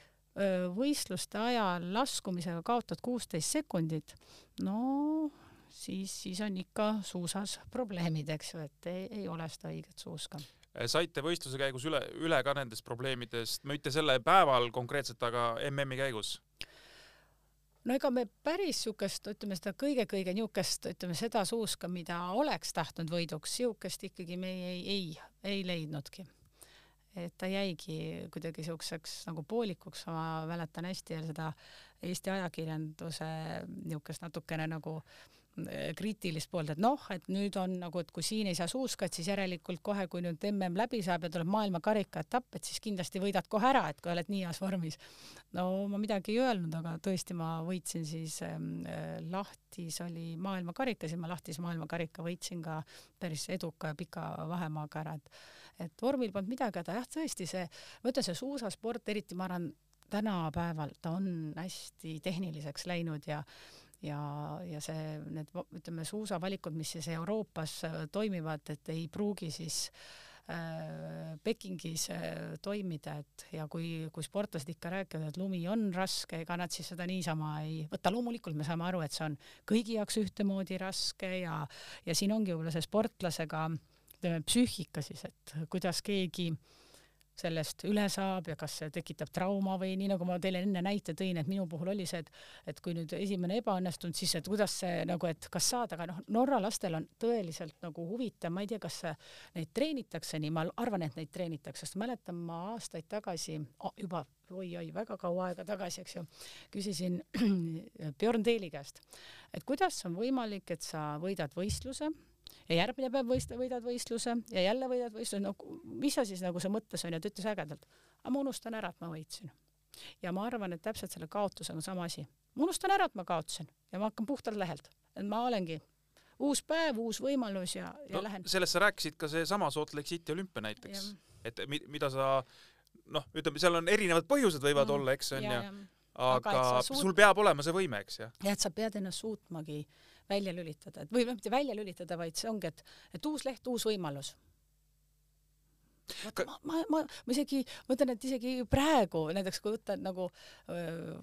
võistluste ajal laskumisega kaotad kuusteist sekundit, no siis, siis on ikka suusas probleemid, eks ju, et ei, ei ole seda õiget suuska saite võistluse käigus üle, üle ka nendest probleemidest, mitte selle päeval konkreetselt, aga MM-i käigus? No ega me päris niisugust, ütleme seda kõige-kõige niisugust, ütleme seda suuska, mida oleks tahtnud võiduks, niisugust ikkagi me ei, ei, ei leidnudki. et ta jäigi kuidagi niisuguseks nagu poolikuks, ma mäletan hästi seda Eesti ajakirjanduse niisugust natukene nagu äh, kriitilist poolt, et noh, et nüüd on nagu, et kui siin ei saa suuska, et siis järelikult kohe, kui nüüd mm läbi saab ja tuleb maailmakarika etapp, et siis kindlasti võidad kohe ära, et kui oled nii heas vormis. no ma midagi ei öelnud, aga tõesti, ma võitsin siis ähm, lahtis oli maailmakarika, siis ma lahtis maailmakarika võitsin ka päris eduka ja pika vahemaaga ära, et et vormil polnud midagi häda, jah, tõesti see, ma ütlen, see suusasport, eriti ma arvan, tänapäeval ta on hästi tehniliseks läinud ja ja, ja see, need ütleme, suusavalikud, mis siis Euroopas äh, toimivad, et ei pruugi siis äh, Pekingis äh, toimida, et ja kui, kui sportlased ikka räägivad, et lumi on raske, ega nad siis seda niisama ei võta, loomulikult me saame aru, et see on kõigi jaoks ühtemoodi raske ja, ja siin ongi võib-olla see sportlasega ütleme, psüühika siis, et kuidas keegi äh, sellest üle saab ja kas see tekitab trauma või nii nagu ma teile enne näite tõin, et minu puhul oli see, et et kui nüüd esimene ebaõnnestunud, siis et kuidas see nagu, et kas saada, aga noh, Norra lastel on tõeliselt nagu huvitav, ma ei tea, kas neid treenitakse nii, ma arvan, et neid treenitakse, sest mäletan ma aastaid tagasi oh, juba oi-oi, väga kaua aega tagasi, eks ju, küsisin Björn Teeli käest, et kuidas on võimalik, et sa võidad võistluse ja järgmine päev võist-, võidad võistluse ja jälle võidad võistluse, no mis sa siis nagu see mõttes on ja ta ütles ägedalt, aga ma unustan ära, et ma võitsin. ja ma arvan, et täpselt selle kaotusega on sama asi. ma unustan ära, et ma kaotasin ja ma hakkan puhtalt lehelt, et ma olengi uus päev, uus võimalus ja, ja no, lähen. sellest sa rääkisid ka seesama Salt Lake City olümpia näiteks, et mida sa noh, ütleme, seal on erinevad põhjused võivad mm, olla, eks on ju, aga, aga suut... sul peab olema see võime, eks ju. jah, et sa pead ennast suutmagi äh, välja lülitada, et või noh, mitte välja lülitada, vaid see ongi, et, et uus leht, uus võimalus. vaata, ma, ma, ma, ma isegi mõtlen, et isegi praegu näiteks kui võtta nagu öö,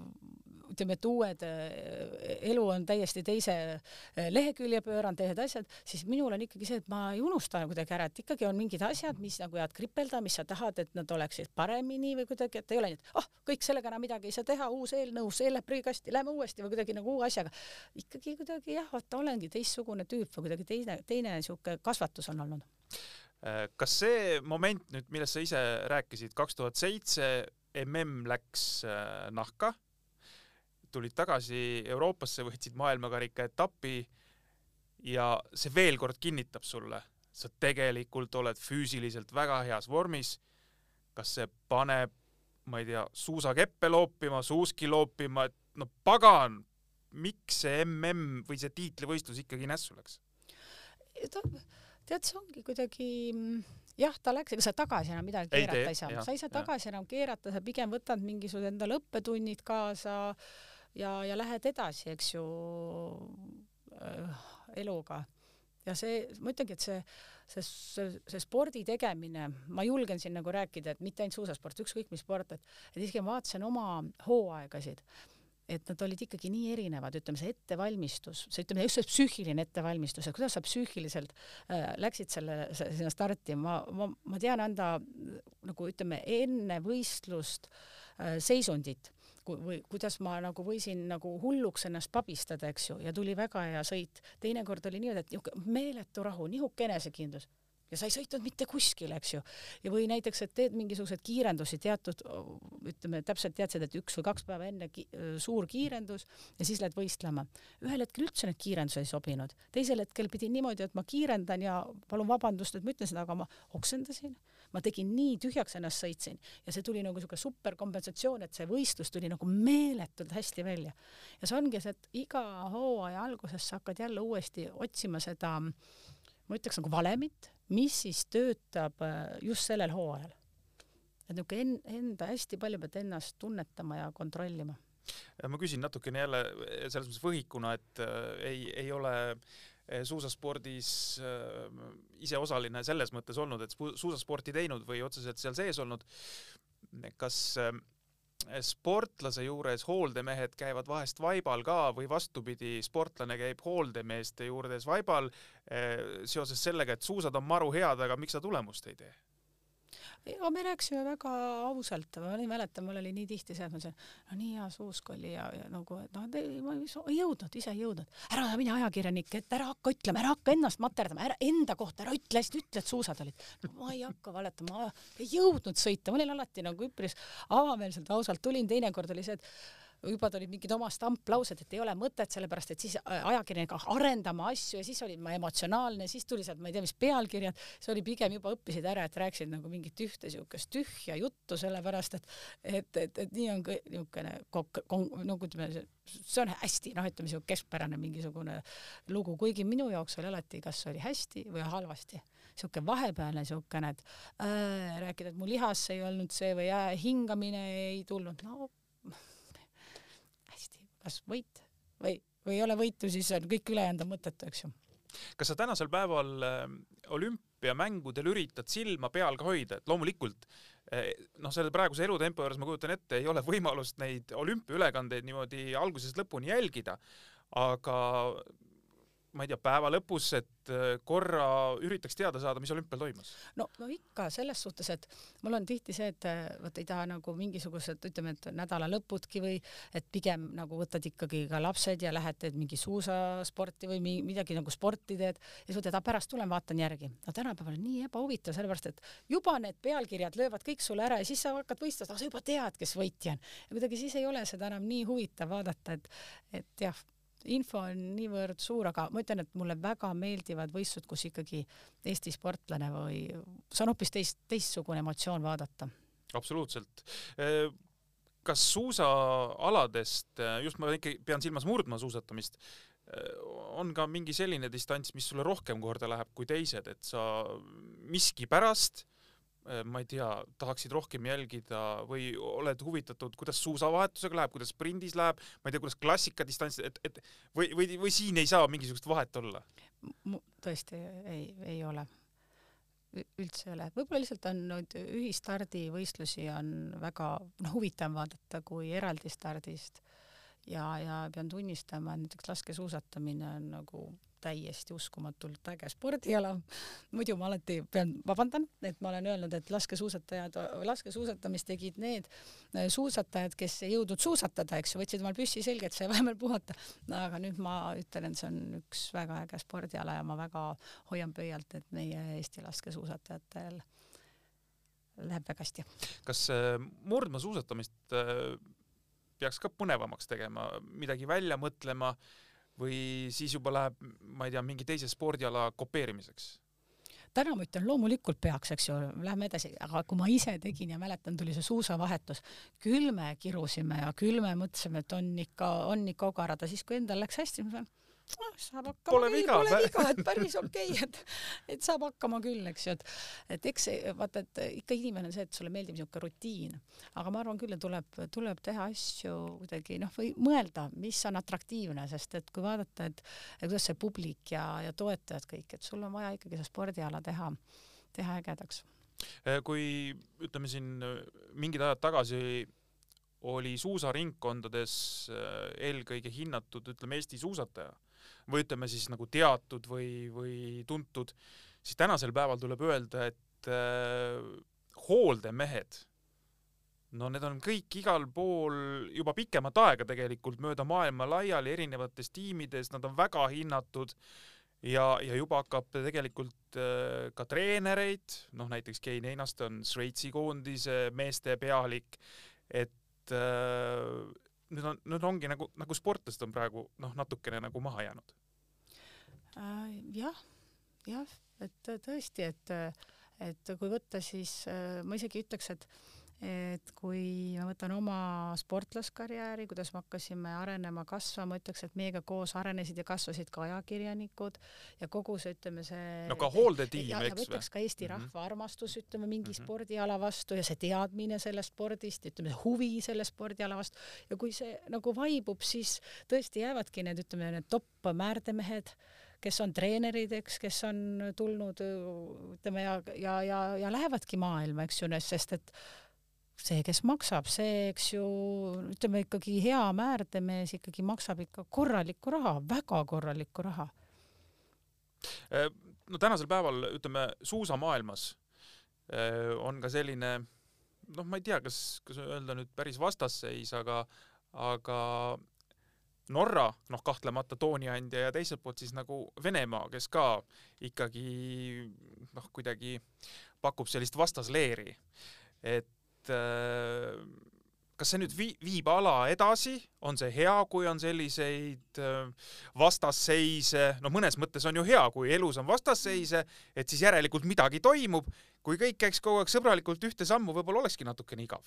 ütleme, et uued, äh, elu on täiesti teise äh, lehekülje pööranud, teised asjad, siis minul on ikkagi see, et ma ei unusta kuidagi ära, et ikkagi on mingid asjad, mis nagu jäävad kripelda, mis sa tahad, et nad oleksid paremini või kuidagi, et ei ole nii, et oh, kõik sellega enam midagi ei saa teha, uus eelnõu, see läheb prügikasti, lähme uuesti või kuidagi nagu uue asjaga. ikkagi kuidagi jah, vaata olengi teistsugune tüüp või kuidagi teine, teine niisugune kasvatus on olnud äh, kas see moment nüüd, millest sa ise rääkisid, kaks tuhat seitse mm läks nahka tulid tagasi Euroopasse, võitsid maailmakarika etapi ja see veel kord kinnitab sulle, sa tegelikult oled füüsiliselt väga heas vormis. kas see paneb, ma ei tea, suusakeppe loopima, suuski loopima, et no pagan, miks see mm või see tiitlivõistlus ikkagi nässu läks? tead, see ongi kuidagi jah, ta läks, ega sa tagasi enam midagi keerata ei, tee, ei saa, sa ei saa tagasi ja. enam keerata, sa pigem võtad mingisugused endale õppetunnid kaasa ja, ja lähed edasi, eks ju äh, eluga. ja see, ma ütlengi, et see, see, see, see spordi tegemine, ma julgen siin nagu rääkida, et mitte ainult suusasport, ükskõik mis sport, et, et isegi ma vaatasin oma hooaegasid et nad olid ikkagi nii erinevad, ütleme see ettevalmistus, see ütleme just see psüühiline ettevalmistus, et kuidas sa psüühiliselt äh, läksid selle, sinna starti, ma, ma, ma tean anda nagu ütleme enne võistlust äh, seisundit või kuidas ma nagu võisin nagu hulluks ennast pabistada, eks ju, ja tuli väga hea sõit. teinekord oli niimoodi, et niisugune meeletu rahu, nihuke enesekindlus ja sa ei sõitnud mitte kuskile, eks ju. ja või näiteks, et teed mingisuguseid kiirendusi teatud, ütleme täpselt teadsid, et üks või kaks päeva enne ki suur kiirendus ja siis lähed võistlema. ühel hetkel üldse need kiirendused ei sobinud, teisel hetkel pidin niimoodi, et ma kiirendan ja palun vabandust, et ma ütlen seda, aga ma oksendasin, ma tegin nii tühjaks ennast sõitsin ja see tuli nagu niisugune superkompensatsioon, et see võistlus tuli nagu meeletult hästi välja. ja see ongi see, et iga hooaja alguses sa hakkad jälle uuesti otsima seda ma ütleks nagu valemit, mis siis töötab äh, just sellel hooajal. et niisugune en-, enda, hästi palju pead ennast tunnetama ja kontrollima. ma küsin natukene jälle selles mõttes võhikuna, et äh, ei, ei ole äh, suusaspordis äh, ise osaline selles mõttes olnud, et suusasporti teinud või otseselt seal sees olnud. kas äh, sportlase juures hooldemehed käivad vahest vaibal ka või vastupidi, sportlane käib hooldemeeste juures vaibal eh, seoses sellega, et suusad on maru head, aga miks sa tulemust ei tee? Ega me rääkisime väga ausalt, ma ei mäleta, mul oli nii tihti see, et ma ütlesin, no nii hea suusk oli ja, ja nagu, et noh, ma ei jõudnud, ise ei jõudnud. ära mine ajakirjanik, et ära hakka ütlema, ära hakka ennast materdama, ära enda kohta, ära ütle, hästi ütle, et suusad olid no,. ma ei hakka valetama, ma ei jõudnud sõita, ma olin alati nagu üpris avameelselt ausalt, tulin, teinekord oli see, et juba tulid mingid oma stamplaused, et ei ole mõtet, sellepärast et siis äh, ajakirjanik arendama asju ja siis olin ma emotsionaalne, siis tuli sealt, ma ei tea, mis pealkirjad, see oli pigem juba õppisid ära, et rääkisid nagu mingit ühte siukest tühja juttu, sellepärast et et, et, et nii on niisugune nagu ütleme, see on hästi, noh, ütleme siuke keskpärane mingisugune lugu, kuigi minu jaoks oli alati, kas oli hästi või halvasti sihuke vahepealne siukene, et äh, rääkida, et mu lihas ei olnud see või äh, hingamine ei tulnud, no kas võit? Või, või ei ole võitu, siis on kõik ülejäänud on mõttetu, eks ju. kas sa tänasel päeval äh, olümpiamängudel üritad silma peal ka hoida, et loomulikult äh, noh, selle praeguse elutempo juures ma kujutan ette, ei ole võimalust neid olümpiaülekandeid niimoodi algusest lõpuni jälgida, aga ma ei tea, päeva lõpus, et äh, korra üritaks teada saada, mis olümpial toimus? no, no ikka selles suhtes, et mul on tihti see, et äh, vot ei taha nagu mingisugused, ütleme, et nädalalõpudki või et pigem nagu võtad ikkagi ka lapsed ja lähed teed mingi suusasporti või midagi nagu sporti teed ja sa ütled, pärast tulen vaatan järgi. no tänapäeval on nii ebahuvitav, sellepärast et juba need pealkirjad löövad kõik sulle ära ja siis sa hakkad võistlema, sa juba tead, kes võitja on. ja kuidagi siis ei ole seda enam nii huvitav vaadata, et, et jah info on niivõrd suur, aga ma ütlen, et mulle väga meeldivad võistlused, kus ikkagi Eesti sportlane või see on hoopis teist, teistsugune emotsioon vaadata. absoluutselt. kas suusaaladest, just ma ikka pean silmas murdmaasuusatamist, on ka mingi selline distants, mis sulle rohkem korda läheb kui teised, et sa miskipärast Äh, ma ei tea, tahaksid rohkem jälgida või oled huvitatud, kuidas suusavahetusega läheb, kuidas sprindis läheb, ma ei tea, kuidas klassikadistants, et, et või, või, või siin ei saa mingisugust vahet olla? tõesti ei, ei ole. üldse ei ole, võib-olla lihtsalt on nüüd ühistardivõistlusi on väga noh, huvitav vaadata kui eraldi stardist ja, ja pean tunnistama, et näiteks laskesuusatamine on nagu täiesti uskumatult äge spordiala. muidu ma alati pean, vabandan, et ma olen öelnud, et laskesuusatajad, laskesuusatamist tegid need äh, suusatajad, kes ei jõudnud suusatada, eks ju, võtsid omal püssi selga, et sai vahepeal puhata. aga nüüd ma ütlen, et see on üks väga äge spordiala ja ma väga hoian pöialt, et meie Eesti laskesuusatajatel läheb väga hästi. kas äh, murdmaasuusatamist äh, peaks ka põnevamaks tegema, midagi välja mõtlema või siis juba läheb, ma ei tea, mingi teise spordiala kopeerimiseks? täna ma ütlen, loomulikult peaks, eks ju, lähme edasi, aga kui ma ise tegin ja mäletan, tuli see suusavahetus, küll me kirusime ja küll me mõtlesime, et on ikka, on ikka ogarada, siis kui endal läks hästi, ma noh, saab hakkama pole viga, pole viga, et päris okei okay,, et, et saab hakkama küll, eks ju, et, et eks see, vaata, et ikka inimene on see, et sulle meeldib niisugune rutiin, aga ma arvan küll, et tuleb, tuleb teha asju kuidagi noh, või mõelda, mis on atraktiivne, sest et kui vaadata, et, et kuidas see publik ja, ja toetajad kõik, et sul on vaja ikkagi see spordiala teha, teha ägedaks. kui ütleme siin mingid ajad tagasi oli suusaringkondades eelkõige hinnatud, ütleme, Eesti suusataja või ütleme siis nagu teatud või, või tuntud, siis tänasel päeval tuleb öelda, et äh, hooldemehed, no need on kõik igal pool juba pikemat aega tegelikult mööda maailma laiali erinevates tiimides, nad on väga hinnatud ja, ja juba hakkab tegelikult äh, ka treenereid, noh näiteks Kein Einaste on Šveitsi koondise meeste pealik, et äh, nüüd on, nüüd ongi nagu, nagu sportlased on praegu noh, natukene nagu maha jäänud. Jah, jah, et tõesti, et, et kui võtta, siis äh, ma isegi ütleks, et et kui ma võtan oma sportlaskarjääri, kuidas me hakkasime arenema, kasvama, ütleks, et meiega koos arenesid ja kasvasid ka ajakirjanikud ja kogu see, ütleme see no ka hooldetiim, eks või? ütleks ka Eesti mm -hmm. rahva armastus, ütleme, mingi mm -hmm. spordiala vastu ja see teadmine sellest spordist, ütleme, huvi selle spordiala vastu ja kui see nagu vaibub, siis tõesti jäävadki need, ütleme, need top määrdemehed kes on treenerid, eks, kes on tulnud ütleme ja, ja, ja, ja lähevadki maailma, eks ju, sest et see, kes maksab, see, eks ju, ütleme ikkagi hea määrdemees ikkagi maksab ikka korralikku raha, väga korralikku raha. Äh, no tänasel päeval, ütleme, suusamaailmas äh, on ka selline noh, ma ei tea, kas, kas öelda nüüd päris vastasseis, aga, aga Norra, noh, kahtlemata tooniandja ja teiselt poolt siis nagu Venemaa, kes ka ikkagi noh, kuidagi pakub sellist vastasleeri. et äh, kas see nüüd vii-, viib ala edasi, on see hea, kui on selliseid äh, vastasseise, no mõnes mõttes on ju hea, kui elus on vastasseise, et siis järelikult midagi toimub, kui kõik käiks kogu aeg sõbralikult ühte sammu, võib-olla olekski natukene igav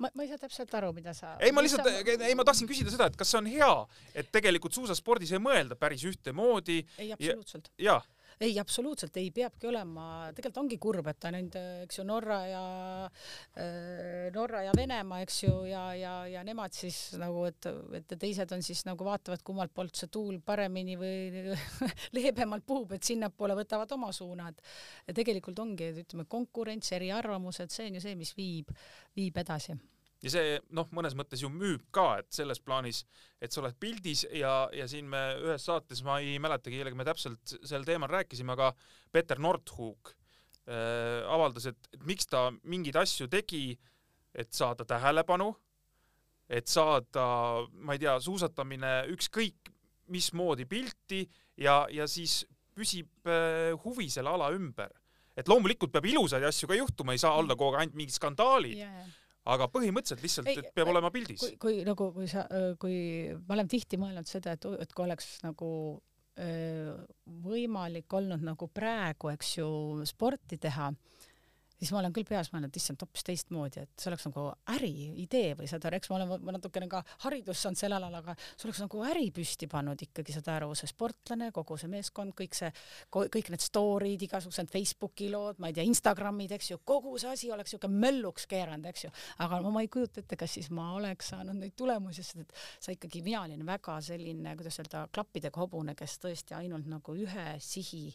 ma, ma ei saa täpselt aru, mida sa. ei, ma lihtsalt sa..., ei, ma tahtsin küsida seda, et kas see on hea, et tegelikult suusaspordis ei mõelda päris ühtemoodi. ei, absoluutselt. jaa ei, absoluutselt ei peabki olema, tegelikult ongi kurb, et ta nüüd, eks ju, Norra ja äh, Norra ja Venemaa, eks ju, ja, ja, ja nemad siis nagu, et, et teised on siis nagu vaatavad, kummalt poolt see tuul paremini või leebemalt puhub, et sinnapoole võtavad oma suunad. ja tegelikult ongi, ütleme, konkurents, eriarvamused, see on ju see, mis viib, viib edasi ja see noh, mõnes mõttes ju müüb ka, et selles plaanis, et sa oled pildis ja, ja siin me ühes saates, ma ei mäletagi, kellega me täpselt sel teemal rääkisime, aga Peter Nordhug äh, avaldas, et, et miks ta mingeid asju tegi, et saada tähelepanu, et saada, ma ei tea, suusatamine ükskõik mismoodi pilti ja, ja siis püsib äh, huvi selle ala ümber. et loomulikult peab ilusaid asju ka juhtuma, ei saa olla kogu aeg ainult mingid skandaalid yeah aga põhimõtteliselt lihtsalt, et peab ei, olema pildis. kui, kui nagu, kui sa, kui ma olen tihti mõelnud seda, et, et kui oleks nagu öö, võimalik olnud nagu praegu, eks ju, sporti teha siis ma olen küll peas mõelnud, issand, hoopis teistmoodi, et see oleks nagu äriidee või saad aru, eks ma olen ma natukene ka haridust saanud sel alal, aga see oleks nagu äri püsti pannud ikkagi, saad aru, see sportlane, kogu see meeskond, kõik see, kõik need story'd, igasugused Facebooki lood, ma ei tea, Instagramid, eks ju, kogu see asi oleks niisugune mölluks keeranud, eks ju. aga no ma ei kujuta ette, kas siis ma oleks saanud neid tulemusi, sest et sa ikkagi, mina olin väga selline, kuidas öelda, klappidega hobune, kes tõesti ainult nagu ühe sihi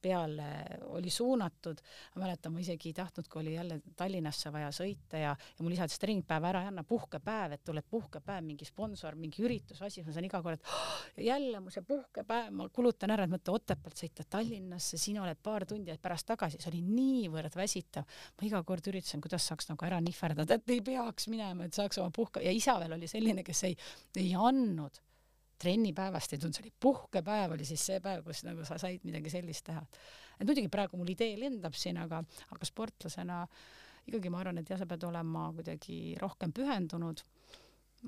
peale oli suunatud. ma mäletan, ma isegi ei tahtnud, kui oli jälle Tallinnasse vaja sõita ja, ja mul lisati treeningpäev ära ei anna, puhkepäev, et tuleb puhkepäev, mingi sponsor, mingi üritus, asi, ma saan iga kord, et oh, jälle mu see puhkepäev, ma kulutan ära, et mõtle Otepäält sõita Tallinnasse, sina oled paar tundi pärast tagasi, see oli niivõrd väsitav. ma iga kord üritasin, kuidas saaks nagu ära nihverdada, et ei peaks minema, et saaks oma puhke ja isa veel oli selline, kes ei, ei andnud trennipäevast ei tulnud, see oli puhkepäev, oli siis see päev, kus nagu sa said midagi sellist teha. et muidugi praegu mul idee lendab siin, aga, aga sportlasena ikkagi ma arvan, et jah, sa pead olema kuidagi rohkem pühendunud.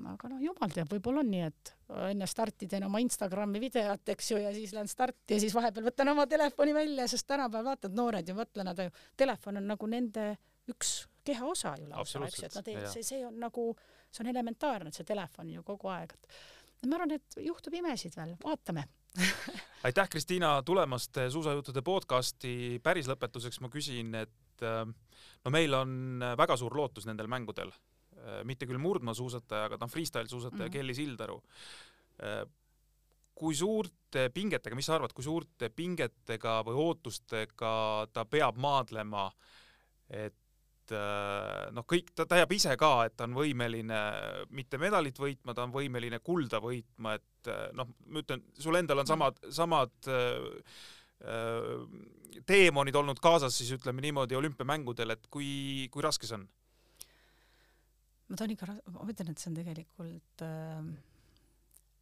aga noh, jumal teab, võib-olla on nii, et enne starti teen oma Instagrami videot, eks ju, ja siis lähen starti ja siis vahepeal võtan oma telefoni välja, sest tänapäeval vaatad, noored ju mõtle, nad ju, telefon on nagu nende üks keha osa ju lausa, eks ju, et nad ei, see, see on nagu, see on elementaarne, et see telefon ju kogu aeg, et ma arvan, et juhtub imesid veel, vaatame aitäh, Kristiina, tulemast suusajuttude podcasti. päris lõpetuseks ma küsin, et äh, no meil on väga suur lootus nendel mängudel, äh, mitte küll murdmaasuusataja, aga ta on freestyle suusataja mm -hmm. Kelly Sildaru. Äh, kui suurte pingetega, mis sa arvad, kui suurte pingetega või ootustega ta peab maadlema, et noh, kõik, ta teab ise ka, et ta on võimeline mitte medalit võitma, ta on võimeline kulda võitma, et noh, ma ütlen, sul endal on samad, samad äh, teemonid olnud kaasas siis ütleme niimoodi olümpiamängudel, et kui, kui raske see on? ma toon ikka, ma ütlen, et see on tegelikult äh,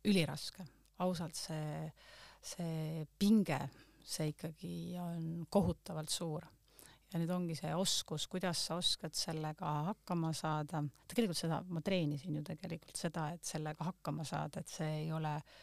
üliraske, ausalt see, see pinge, see ikkagi on kohutavalt suur. Ja nüüd ongi see oskus, kuidas sa oskad sellega hakkama saada, tegelikult seda ma treenisin ju tegelikult seda, et sellega hakkama saada, et see ei ole äh,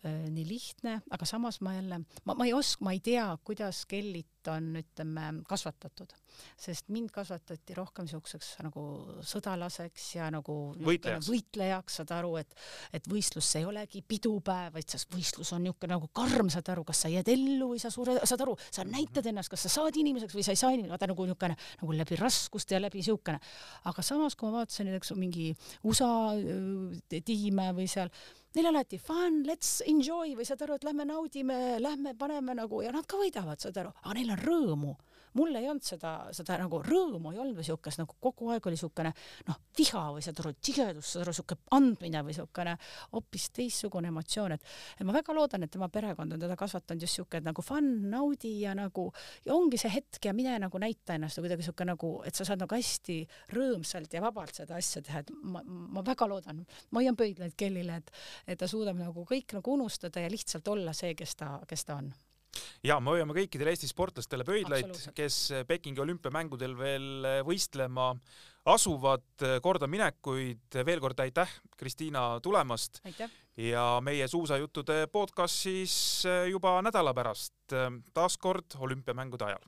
Äh, nii lihtne, aga samas ma jälle, ma, ma ei oska, ma ei tea, kuidas Kellit on, ütleme, kasvatatud, sest mind kasvatati rohkem niisuguseks nagu sõdalaseks ja nagu võitlejaks, võitlejaks, saad aru, et et võistlus ei olegi pidupäev, vaid see võistlus on niisugune nagu karm, saad aru, kas sa jääd ellu või sa sure, saad aru, sa näitad ennast, kas sa saad inimeseks või sa ei saa inimeseks, vaata nagu niisugune nagu läbi raskuste ja läbi niisugune. aga samas, kui ma vaatasin näiteks mingi USA äh, tiime või seal neil alati fun, let's enjoy või saad aru, et lähme naudime, lähme paneme nagu ja nad ka võidavad, saad aru, aga neil on rõõmu. Mul ei olnud seda, seda nagu rõõmu ei olnud või siukest nagu kogu aeg oli siukene noh, viha või saad aru, tigedus, saad aru, siuke andmine või siukene hoopis teistsugune emotsioon, et, et ma väga loodan, et tema perekond on teda kasvatanud just siuke nagu fun, naudi ja nagu ja ongi see hetk ja mine nagu näita ennast või kuidagi siuke nagu, et sa saad nagu hästi rõõmsalt ja vabalt seda asja teha, et ma, ma väga loodan, ma hoian pöidlaid Kellile, et, et ta suudab nagu kõik nagu unustada ja lihtsalt olla see, kes ta, kes ta on ja me hoiame kõikidele Eesti sportlastele pöidlaid, kes Pekingi olümpiamängudel veel äh, võistlema asuvad, kordaminekuid, veel kord aitäh, Kristiina, tulemast! ja meie suusajuttude podcast siis äh, juba nädala pärast, äh, taas kord olümpiamängude ajal.